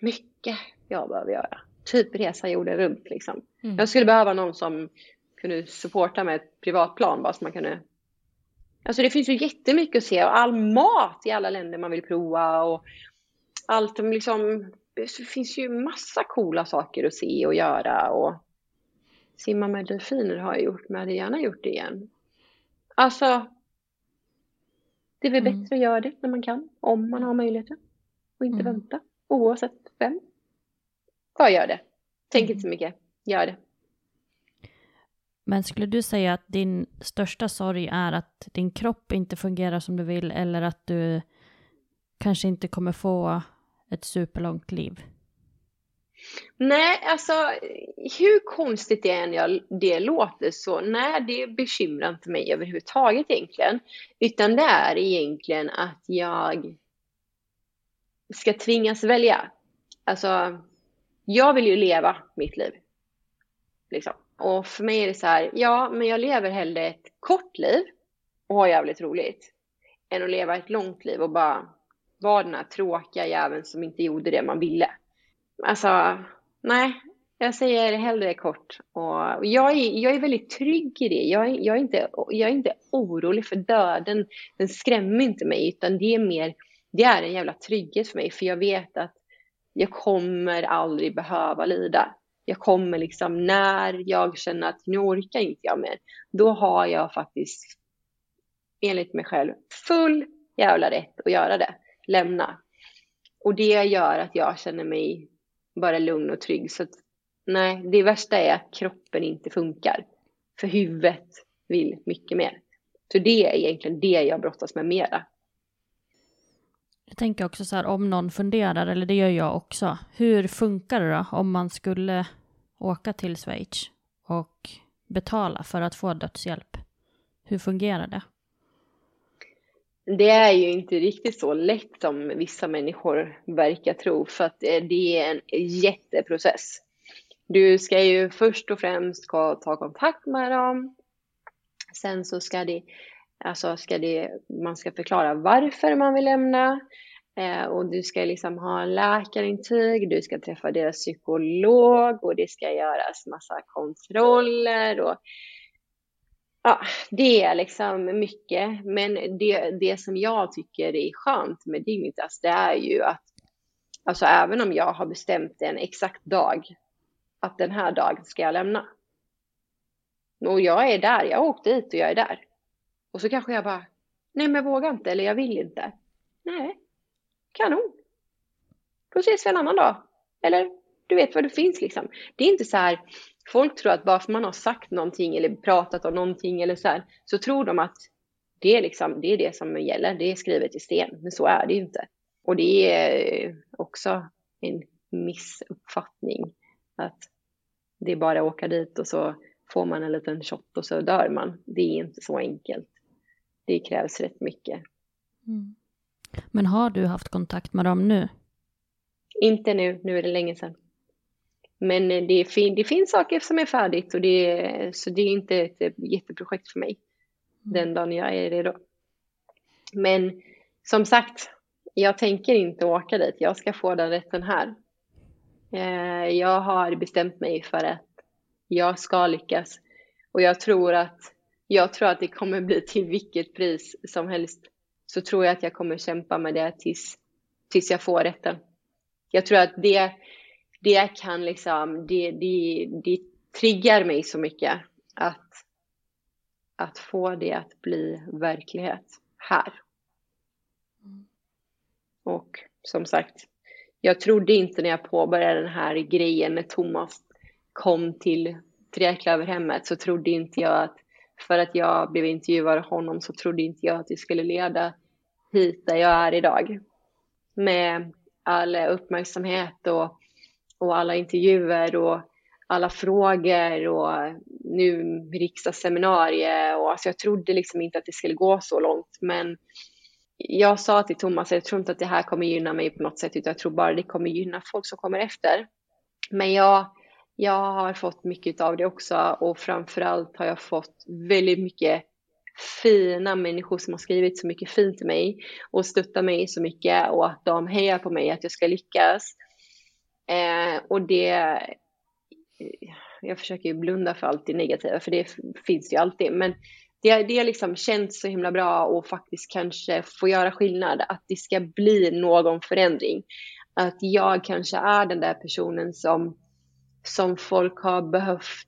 S4: mycket jag behöver göra. Typ resa jorden runt liksom. Mm. Jag skulle behöva någon som kunde supporta med ett privatplan bara så man kunde Alltså det finns ju jättemycket att se och all mat i alla länder man vill prova och allt liksom. Det finns ju massa coola saker att se och göra och simma med delfiner har jag gjort men jag hade gärna gjort det igen. Alltså. Det är väl mm. bättre att göra det när man kan, om man har möjligheten. Och inte mm. vänta, oavsett vem. Bara gör det. Tänk mm. inte så mycket, gör det.
S1: Men skulle du säga att din största sorg är att din kropp inte fungerar som du vill eller att du kanske inte kommer få ett superlångt liv?
S4: Nej, alltså hur konstigt det än jag, det låter så, nej det bekymrar inte mig överhuvudtaget egentligen. Utan det är egentligen att jag ska tvingas välja. Alltså, jag vill ju leva mitt liv. Liksom. Och för mig är det så här, ja, men jag lever hellre ett kort liv och har jävligt roligt. Än att leva ett långt liv och bara vara den här tråkiga jäveln som inte gjorde det man ville. Alltså, nej, jag säger hellre kort. Och jag, är, jag är väldigt trygg i det. Jag är, jag, är inte, jag är inte orolig för döden. Den skrämmer inte mig, utan det är mer, det är en jävla trygghet för mig. För jag vet att jag kommer aldrig behöva lida. Jag kommer liksom, när jag känner att nu orkar inte jag mer, då har jag faktiskt enligt mig själv full jävla rätt att göra det. Lämna. Och det gör att jag känner mig bara lugn och trygg. Så att, nej, det värsta är att kroppen inte funkar. För huvudet vill mycket mer. Så det är egentligen det jag brottas med mera.
S1: Jag tänker också så här, om någon funderar, eller det gör jag också, hur funkar det då om man skulle åka till Schweiz och betala för att få dödshjälp? Hur fungerar det?
S4: Det är ju inte riktigt så lätt som vissa människor verkar tro, för att eh, det är en jätteprocess. Du ska ju först och främst ta kontakt med dem. Sen så ska det, alltså ska det, man ska förklara varför man vill lämna. Eh, och du ska liksom ha läkarintyg, du ska träffa deras psykolog och det ska göras massa kontroller och ja, det är liksom mycket. Men det, det som jag tycker är skönt med Dignitas, det är ju att alltså även om jag har bestämt en exakt dag, att den här dagen ska jag lämna. Och jag är där, jag har åkt dit och jag är där. Och så kanske jag bara, nej men jag vågar inte eller jag vill inte. Nej, kanon. Då ses vi en annan dag. Eller du vet vad det finns liksom. Det är inte så här, folk tror att bara för man har sagt någonting eller pratat om någonting eller så här, så tror de att det är, liksom, det är det som gäller, det är skrivet i sten. Men så är det ju inte. Och det är också en missuppfattning att det är bara att åka dit och så får man en liten shot och så dör man. Det är inte så enkelt. Det krävs rätt mycket.
S1: Mm. Men har du haft kontakt med dem nu?
S4: Inte nu, nu är det länge sedan. Men det, fin det finns saker som är färdigt och det är, så det är inte ett jätteprojekt för mig mm. den dagen jag är redo. Men som sagt, jag tänker inte åka dit. Jag ska få den rätten här. Eh, jag har bestämt mig för att jag ska lyckas och jag tror att jag tror att det kommer bli till vilket pris som helst. Så tror jag att jag kommer kämpa med det tills, tills jag får rätten. Jag tror att det det kan liksom, det, det, det triggar mig så mycket att, att få det att bli verklighet här. Och som sagt, jag trodde inte när jag påbörjade den här grejen när Thomas kom till Treklöverhemmet så trodde inte jag att för att jag blev intervjuad av honom så trodde inte jag att det skulle leda hit där jag är idag. Med all uppmärksamhet och och alla intervjuer och alla frågor och nu riksdagsseminarie och alltså jag trodde liksom inte att det skulle gå så långt men jag sa till Thomas, jag tror inte att det här kommer gynna mig på något sätt utan jag tror bara det kommer gynna folk som kommer efter. Men jag, jag har fått mycket av det också och framförallt har jag fått väldigt mycket fina människor som har skrivit så mycket fint till mig och stöttat mig så mycket och att de hejar på mig att jag ska lyckas. Eh, och det, jag försöker ju blunda för allt det negativa, för det finns ju alltid. Men det, det har liksom känts så himla bra och faktiskt kanske få göra skillnad, att det ska bli någon förändring. Att jag kanske är den där personen som, som folk har behövt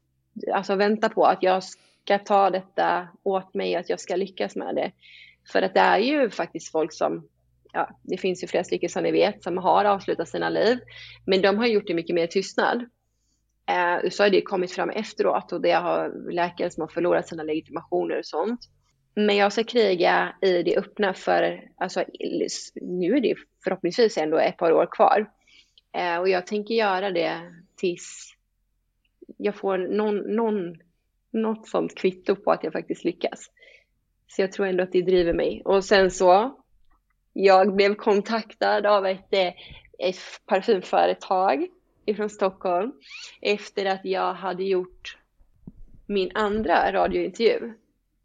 S4: alltså vänta på, att jag ska ta detta åt mig, att jag ska lyckas med det. För att det är ju faktiskt folk som ja, det finns ju flera stycken som ni vet som har avslutat sina liv, men de har gjort det mycket mer tystnad. Eh, så har det kommit fram efteråt och det har läkare som har förlorat sina legitimationer och sånt. Men jag ska kriga i det öppna för, alltså nu är det förhoppningsvis ändå ett par år kvar. Eh, och jag tänker göra det tills jag får någon, någon, något sånt kvitto på att jag faktiskt lyckas. Så jag tror ändå att det driver mig. Och sen så, jag blev kontaktad av ett, eh, ett parfymföretag ifrån Stockholm efter att jag hade gjort min andra radiointervju.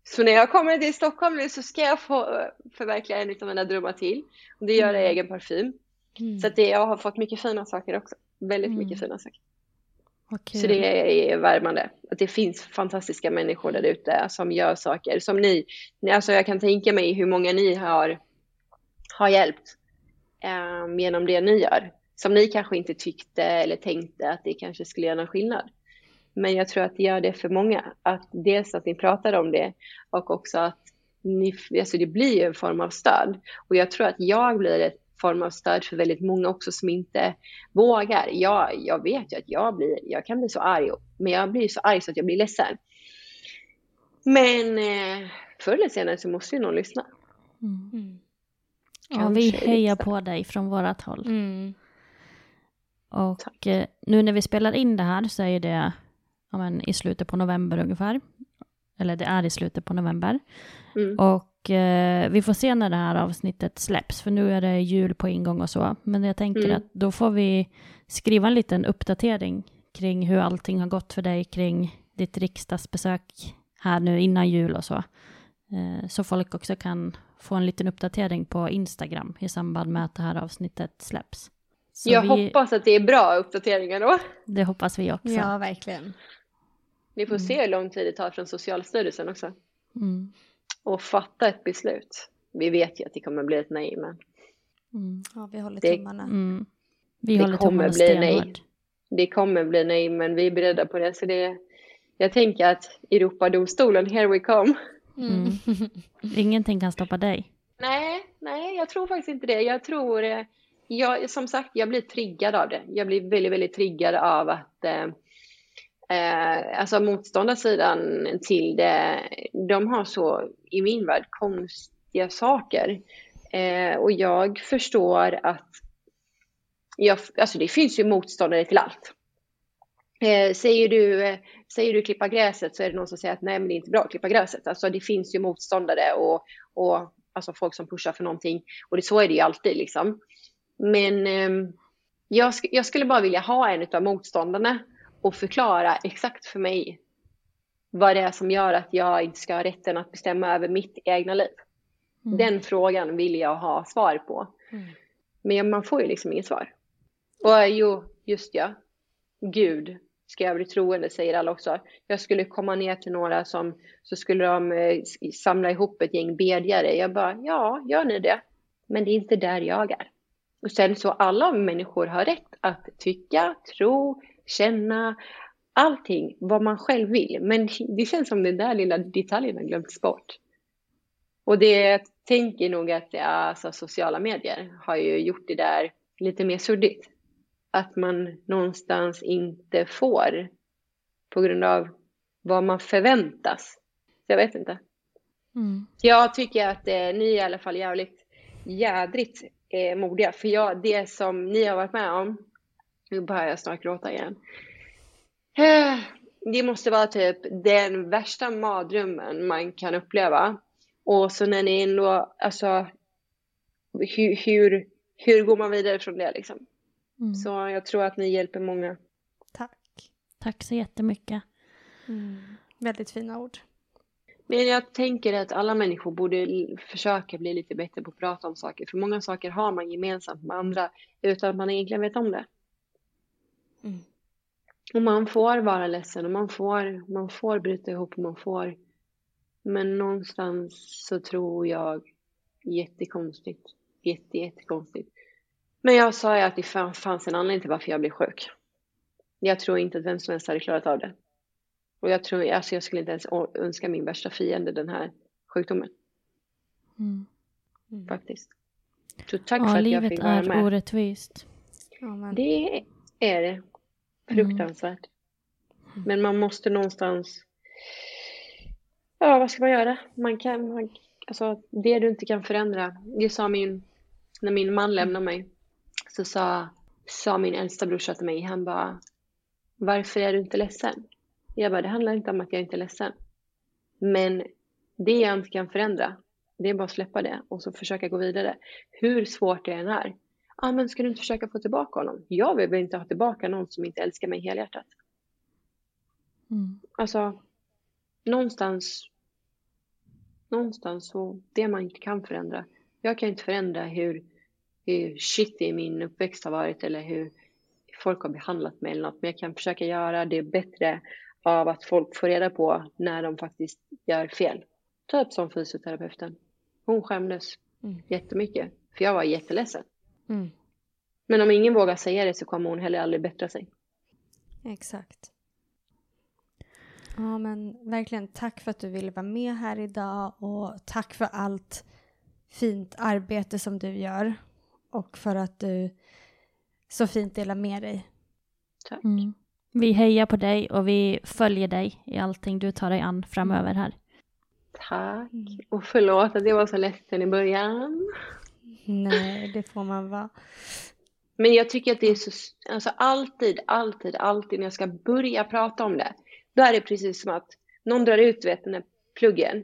S4: Så när jag kommer till Stockholm nu så ska jag få förverkliga en av mina drömmar till. Och det gör mm. egen parfym. Mm. Så att det, jag har fått mycket fina saker också. Väldigt mm. mycket fina saker. Okay. Så det är värmande. Att det finns fantastiska människor där ute som gör saker. Som ni, alltså jag kan tänka mig hur många ni har, har hjälpt um, genom det ni gör. Som ni kanske inte tyckte eller tänkte att det kanske skulle göra någon skillnad. Men jag tror att det gör det för många. Att dels att ni pratar om det och också att ni, alltså det blir en form av stöd. Och jag tror att jag blir ett form av stöd för väldigt många också som inte vågar. Jag, jag vet ju att jag, blir, jag kan bli så arg, men jag blir så arg så att jag blir ledsen. Men eh, förr eller senare så måste ju någon lyssna.
S1: Mm. Ja, vi hejar på dig från vårat håll. Mm. Och Tack. Eh, nu när vi spelar in det här så är det ja, men, i slutet på november ungefär. Eller det är i slutet på november. Mm. Och eh, vi får se när det här avsnittet släpps, för nu är det jul på ingång och så. Men jag tänker mm. att då får vi skriva en liten uppdatering kring hur allting har gått för dig kring ditt riksdagsbesök här nu innan jul och så. Eh, så folk också kan få en liten uppdatering på Instagram i samband med att det här avsnittet släpps.
S4: Så jag vi... hoppas att det är bra uppdateringar då.
S1: Det hoppas vi också.
S2: Ja, verkligen.
S4: Vi får mm. se hur lång tid det tar från Socialstyrelsen också. Mm. Och fatta ett beslut. Vi vet ju att det kommer bli ett nej, men...
S2: Mm. Ja, vi håller det, tummarna.
S1: Mm. Vi det håller kommer bli nej.
S4: Det kommer bli nej, men vi är beredda på det. Så det jag tänker att Europadomstolen, here we come. Mm.
S1: Ingenting kan stoppa dig.
S4: Nej, nej, jag tror faktiskt inte det. Jag tror, eh, jag, som sagt, jag blir triggad av det. Jag blir väldigt, väldigt triggad av att eh, eh, alltså motståndarsidan till det, de har så i min värld konstiga saker. Eh, och jag förstår att jag, alltså det finns ju motståndare till allt. Eh, säger, du, eh, säger du klippa gräset så är det någon som säger att nej men det är inte bra att klippa gräset. Alltså det finns ju motståndare och, och alltså folk som pushar för någonting. Och det, så är det ju alltid liksom. Men eh, jag, sk jag skulle bara vilja ha en av motståndarna och förklara exakt för mig vad det är som gör att jag inte ska ha rätten att bestämma över mitt egna liv. Mm. Den frågan vill jag ha svar på. Mm. Men man får ju liksom inget svar. Och jo, just ja, Gud ska jag bli troende, säger alla också. Jag skulle komma ner till några som, så skulle de eh, samla ihop ett gäng bedjare. Jag bara, ja, gör ni det? Men det är inte där jag är. Och sen så alla människor har rätt att tycka, tro, känna, allting vad man själv vill. Men det känns som den där lilla detaljen har glömts bort. Och det jag tänker nog att alltså, sociala medier har ju gjort det där lite mer suddigt. Att man någonstans inte får på grund av vad man förväntas. Jag vet inte. Mm. Jag tycker att eh, ni är i alla fall jävligt jädrigt eh, modiga. För jag, det som ni har varit med om nu börjar jag snart gråta igen. Eh, det måste vara typ den värsta mardrömmen man kan uppleva. Och så när ni ändå, alltså, hur, hur, hur går man vidare från det liksom? Mm. Så jag tror att ni hjälper många.
S2: Tack.
S1: Tack så jättemycket.
S2: Mm. Väldigt fina ord.
S4: Men jag tänker att alla människor borde försöka bli lite bättre på att prata om saker. För många saker har man gemensamt med andra utan att man egentligen vet om det. Mm. Och man får vara ledsen och man får, man får bryta ihop och man får. Men någonstans så tror jag jättekonstigt. Jätte, jättekonstigt. Men jag sa ju att det fanns en anledning till varför jag blev sjuk. Jag tror inte att vem som helst hade klarat av det. Och jag tror, alltså jag skulle inte ens önska min värsta fiende den här sjukdomen. Mm. Mm. Faktiskt. Så tack ja, för att jag fick vara med.
S1: livet är orättvist.
S4: Ja. Det är det. Fruktansvärt. Mm. Men man måste någonstans... Ja, vad ska man göra? Man kan... Man, alltså, det du inte kan förändra. Det sa min... När min man lämnade mig så sa sa min äldsta brorsa till mig, han bara, varför är du inte ledsen? Jag bara, det handlar inte om att jag inte är ledsen. Men det jag inte kan förändra, det är bara att släppa det och så försöka gå vidare. Hur svårt det än är. Ja, ah, men ska du inte försöka få tillbaka honom? Jag vill inte ha tillbaka någon som inte älskar mig helhjärtat.
S1: Mm.
S4: Alltså, någonstans, någonstans så, det man inte kan förändra. Jag kan inte förändra hur, hur shitty min uppväxt har varit eller hur folk har behandlat mig eller något. Men jag kan försöka göra det bättre av att folk får reda på när de faktiskt gör fel. Typ som fysioterapeuten. Hon skämdes
S2: Mm.
S4: jättemycket. För jag var jätteledsen.
S2: Mm.
S4: Men om ingen vågar säga det så kommer hon heller aldrig bättra sig.
S2: Exakt. Ja, men verkligen tack för att du ville vara med här idag och tack för allt fint arbete som du gör och för att du så fint delar med dig.
S4: Tack.
S1: Mm. Vi hejar på dig och vi följer dig i allting du tar dig an framöver här.
S4: Tack. Och förlåt att jag var så ledsen i början.
S2: Nej, det får man vara.
S4: Men jag tycker att det är så, alltså alltid, alltid, alltid när jag ska börja prata om det, då är det precis som att någon drar ut, vet, den här pluggen.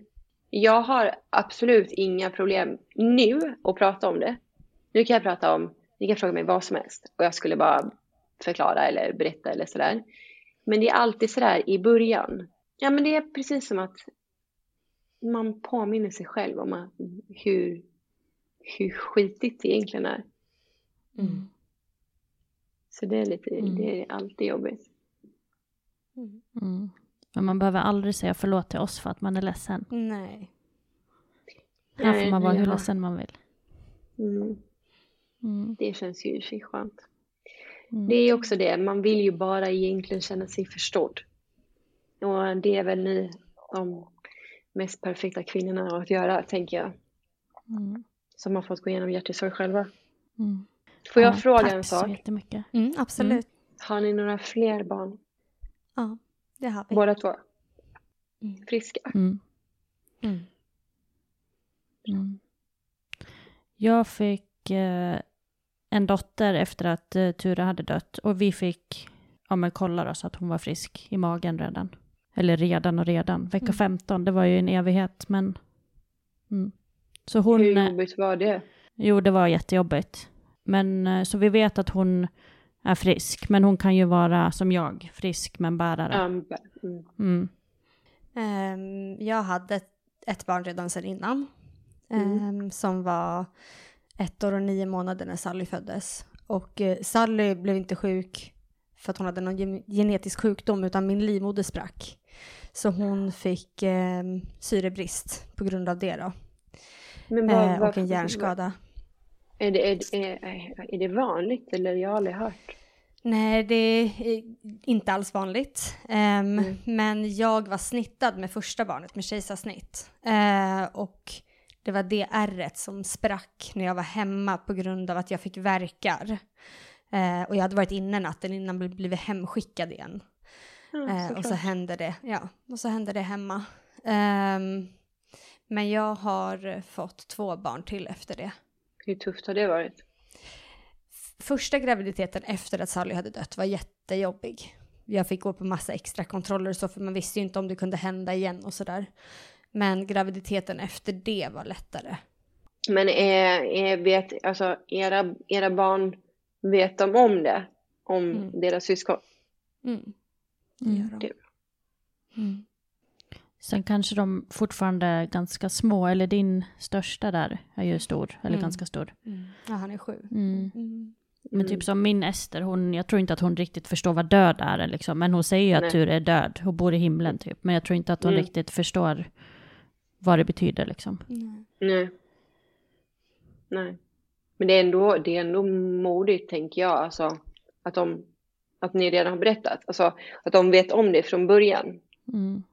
S4: Jag har absolut inga problem nu att prata om det. Nu kan jag prata om, ni kan fråga mig vad som helst och jag skulle bara förklara eller berätta eller sådär. Men det är alltid sådär i början. Ja, men det är precis som att man påminner sig själv om att, hur, hur skitigt det egentligen är.
S2: Mm.
S4: Så det är lite,
S1: Mm.
S4: det är alltid jobbigt.
S1: Mm. Men man behöver aldrig säga förlåt till oss för att man är ledsen.
S2: Nej.
S1: Här får man vara hur ledsen man vill.
S4: Mm.
S1: Mm.
S4: Det känns ju i sig skönt.
S1: Mm.
S4: Det är också det, man vill ju bara egentligen känna sig förstådd. Och det är väl ni de mest perfekta kvinnorna att göra, tänker jag.
S1: Mm.
S4: Som har fått gå igenom hjärtesorg själva.
S1: Mm.
S4: Får jag
S1: Ja,
S4: fråga
S1: tack
S4: en
S1: så
S4: sak?
S1: jättemycket.
S2: Mm, absolut.
S4: Har ni några fler barn?
S2: Ja, det har vi.
S4: Båda två?
S2: Mm.
S4: Friska?
S1: Mm.
S2: Mm.
S1: Mm. Jag fick eh, en dotter efter att eh, Ture hade dött och vi fick ja, men kolla då, så att hon var frisk i magen redan. Eller redan och redan. Vecka
S2: Mm.
S1: 15, det var ju en evighet men... Mm. Så hon...
S4: Hur
S1: eh,
S4: jobbigt var det?
S1: Jo, det var jättejobbigt. Men eh, så vi vet att hon är frisk, men hon kan ju vara som jag, frisk men bärare.
S4: Um, mm.
S1: Mm.
S2: Ehm, jag hade ett, ett barn redan sedan innan.
S4: Mm.
S2: ehm, som var ett år och nio månader när Sally föddes. Och eh, Sally blev inte sjuk för att hon hade någon gen- genetisk sjukdom utan min livmoder sprack. Så hon fick eh, syrebrist på grund av det då.
S4: Vad-
S2: Eh, och en hjärnskada.
S4: Är det, är, är, är det vanligt eller jag har aldrig hört?
S2: Nej, det är inte alls vanligt. Ehm,
S4: Mm.
S2: Men jag var snittad med första barnet med kejsarsnitt. Eh, och det var det ärret som sprack när jag var hemma på grund av att jag fick verkar. Eh, och jag hade varit inne natten innan jag blivit hemskickad igen. Eh, och så hände det, ja, och så hände det hemma. Ehm, men jag har fått två barn till efter det.
S4: Hur tufft har det varit?
S2: Första graviditeten efter att Sally hade dött var jättejobbig. Jag fick gå på massa extra kontroller och så för man visste ju inte om det kunde hända igen och sådär. Men graviditeten efter det var lättare.
S4: Men är, är, vet, alltså, era, era barn, vet de om det? Om
S2: Mm.
S4: deras syskon?
S2: Mm. Det gör de.
S4: Det-
S2: Mm.
S1: Sen kanske de fortfarande är ganska små, eller din största där är ju stor, eller
S2: Mm.
S1: ganska stor.
S2: Mm. Ja, han är sju.
S1: Mm.
S2: Mm.
S1: Men typ som min Ester, hon, jag tror inte att hon riktigt förstår vad död är liksom. Men hon säger ju att
S4: Nej.
S1: Ture är död och bor i himlen typ. Men jag tror inte att hon
S4: Mm.
S1: riktigt förstår vad det betyder liksom.
S2: Nej.
S4: Nej. Nej. Men det är ändå, det är ändå modigt, tänker jag. Alltså, att, de, att ni redan har berättat. Alltså, att de vet om det från början.
S1: Mm.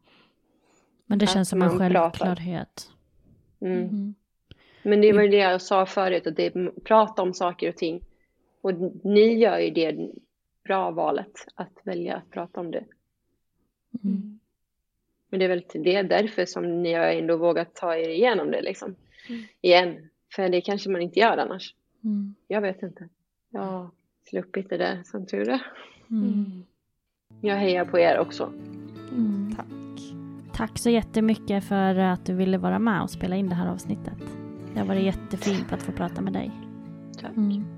S1: Men det
S4: Att
S1: känns som en självklarhet.
S4: Mm.
S1: Mm.
S4: Men det var ju det jag sa förut, att det är prata om saker och ting. Och ni gör ju det bra valet, att välja att prata om det.
S1: Mm.
S4: Men det är väl till det därför som ni har ändå vågat ta er igenom det liksom.
S2: Mm.
S4: Igen. För det kanske man inte gör annars.
S1: Mm.
S4: Jag vet inte. Ja, sluppit det där som tur är.
S1: Mm.
S4: Jag hejar på er också.
S1: Mm.
S2: Tack.
S1: Tack så jättemycket för att du ville vara med och spela in det här avsnittet. Det har varit jättefint att få prata med dig.
S4: Tack.
S1: Mm.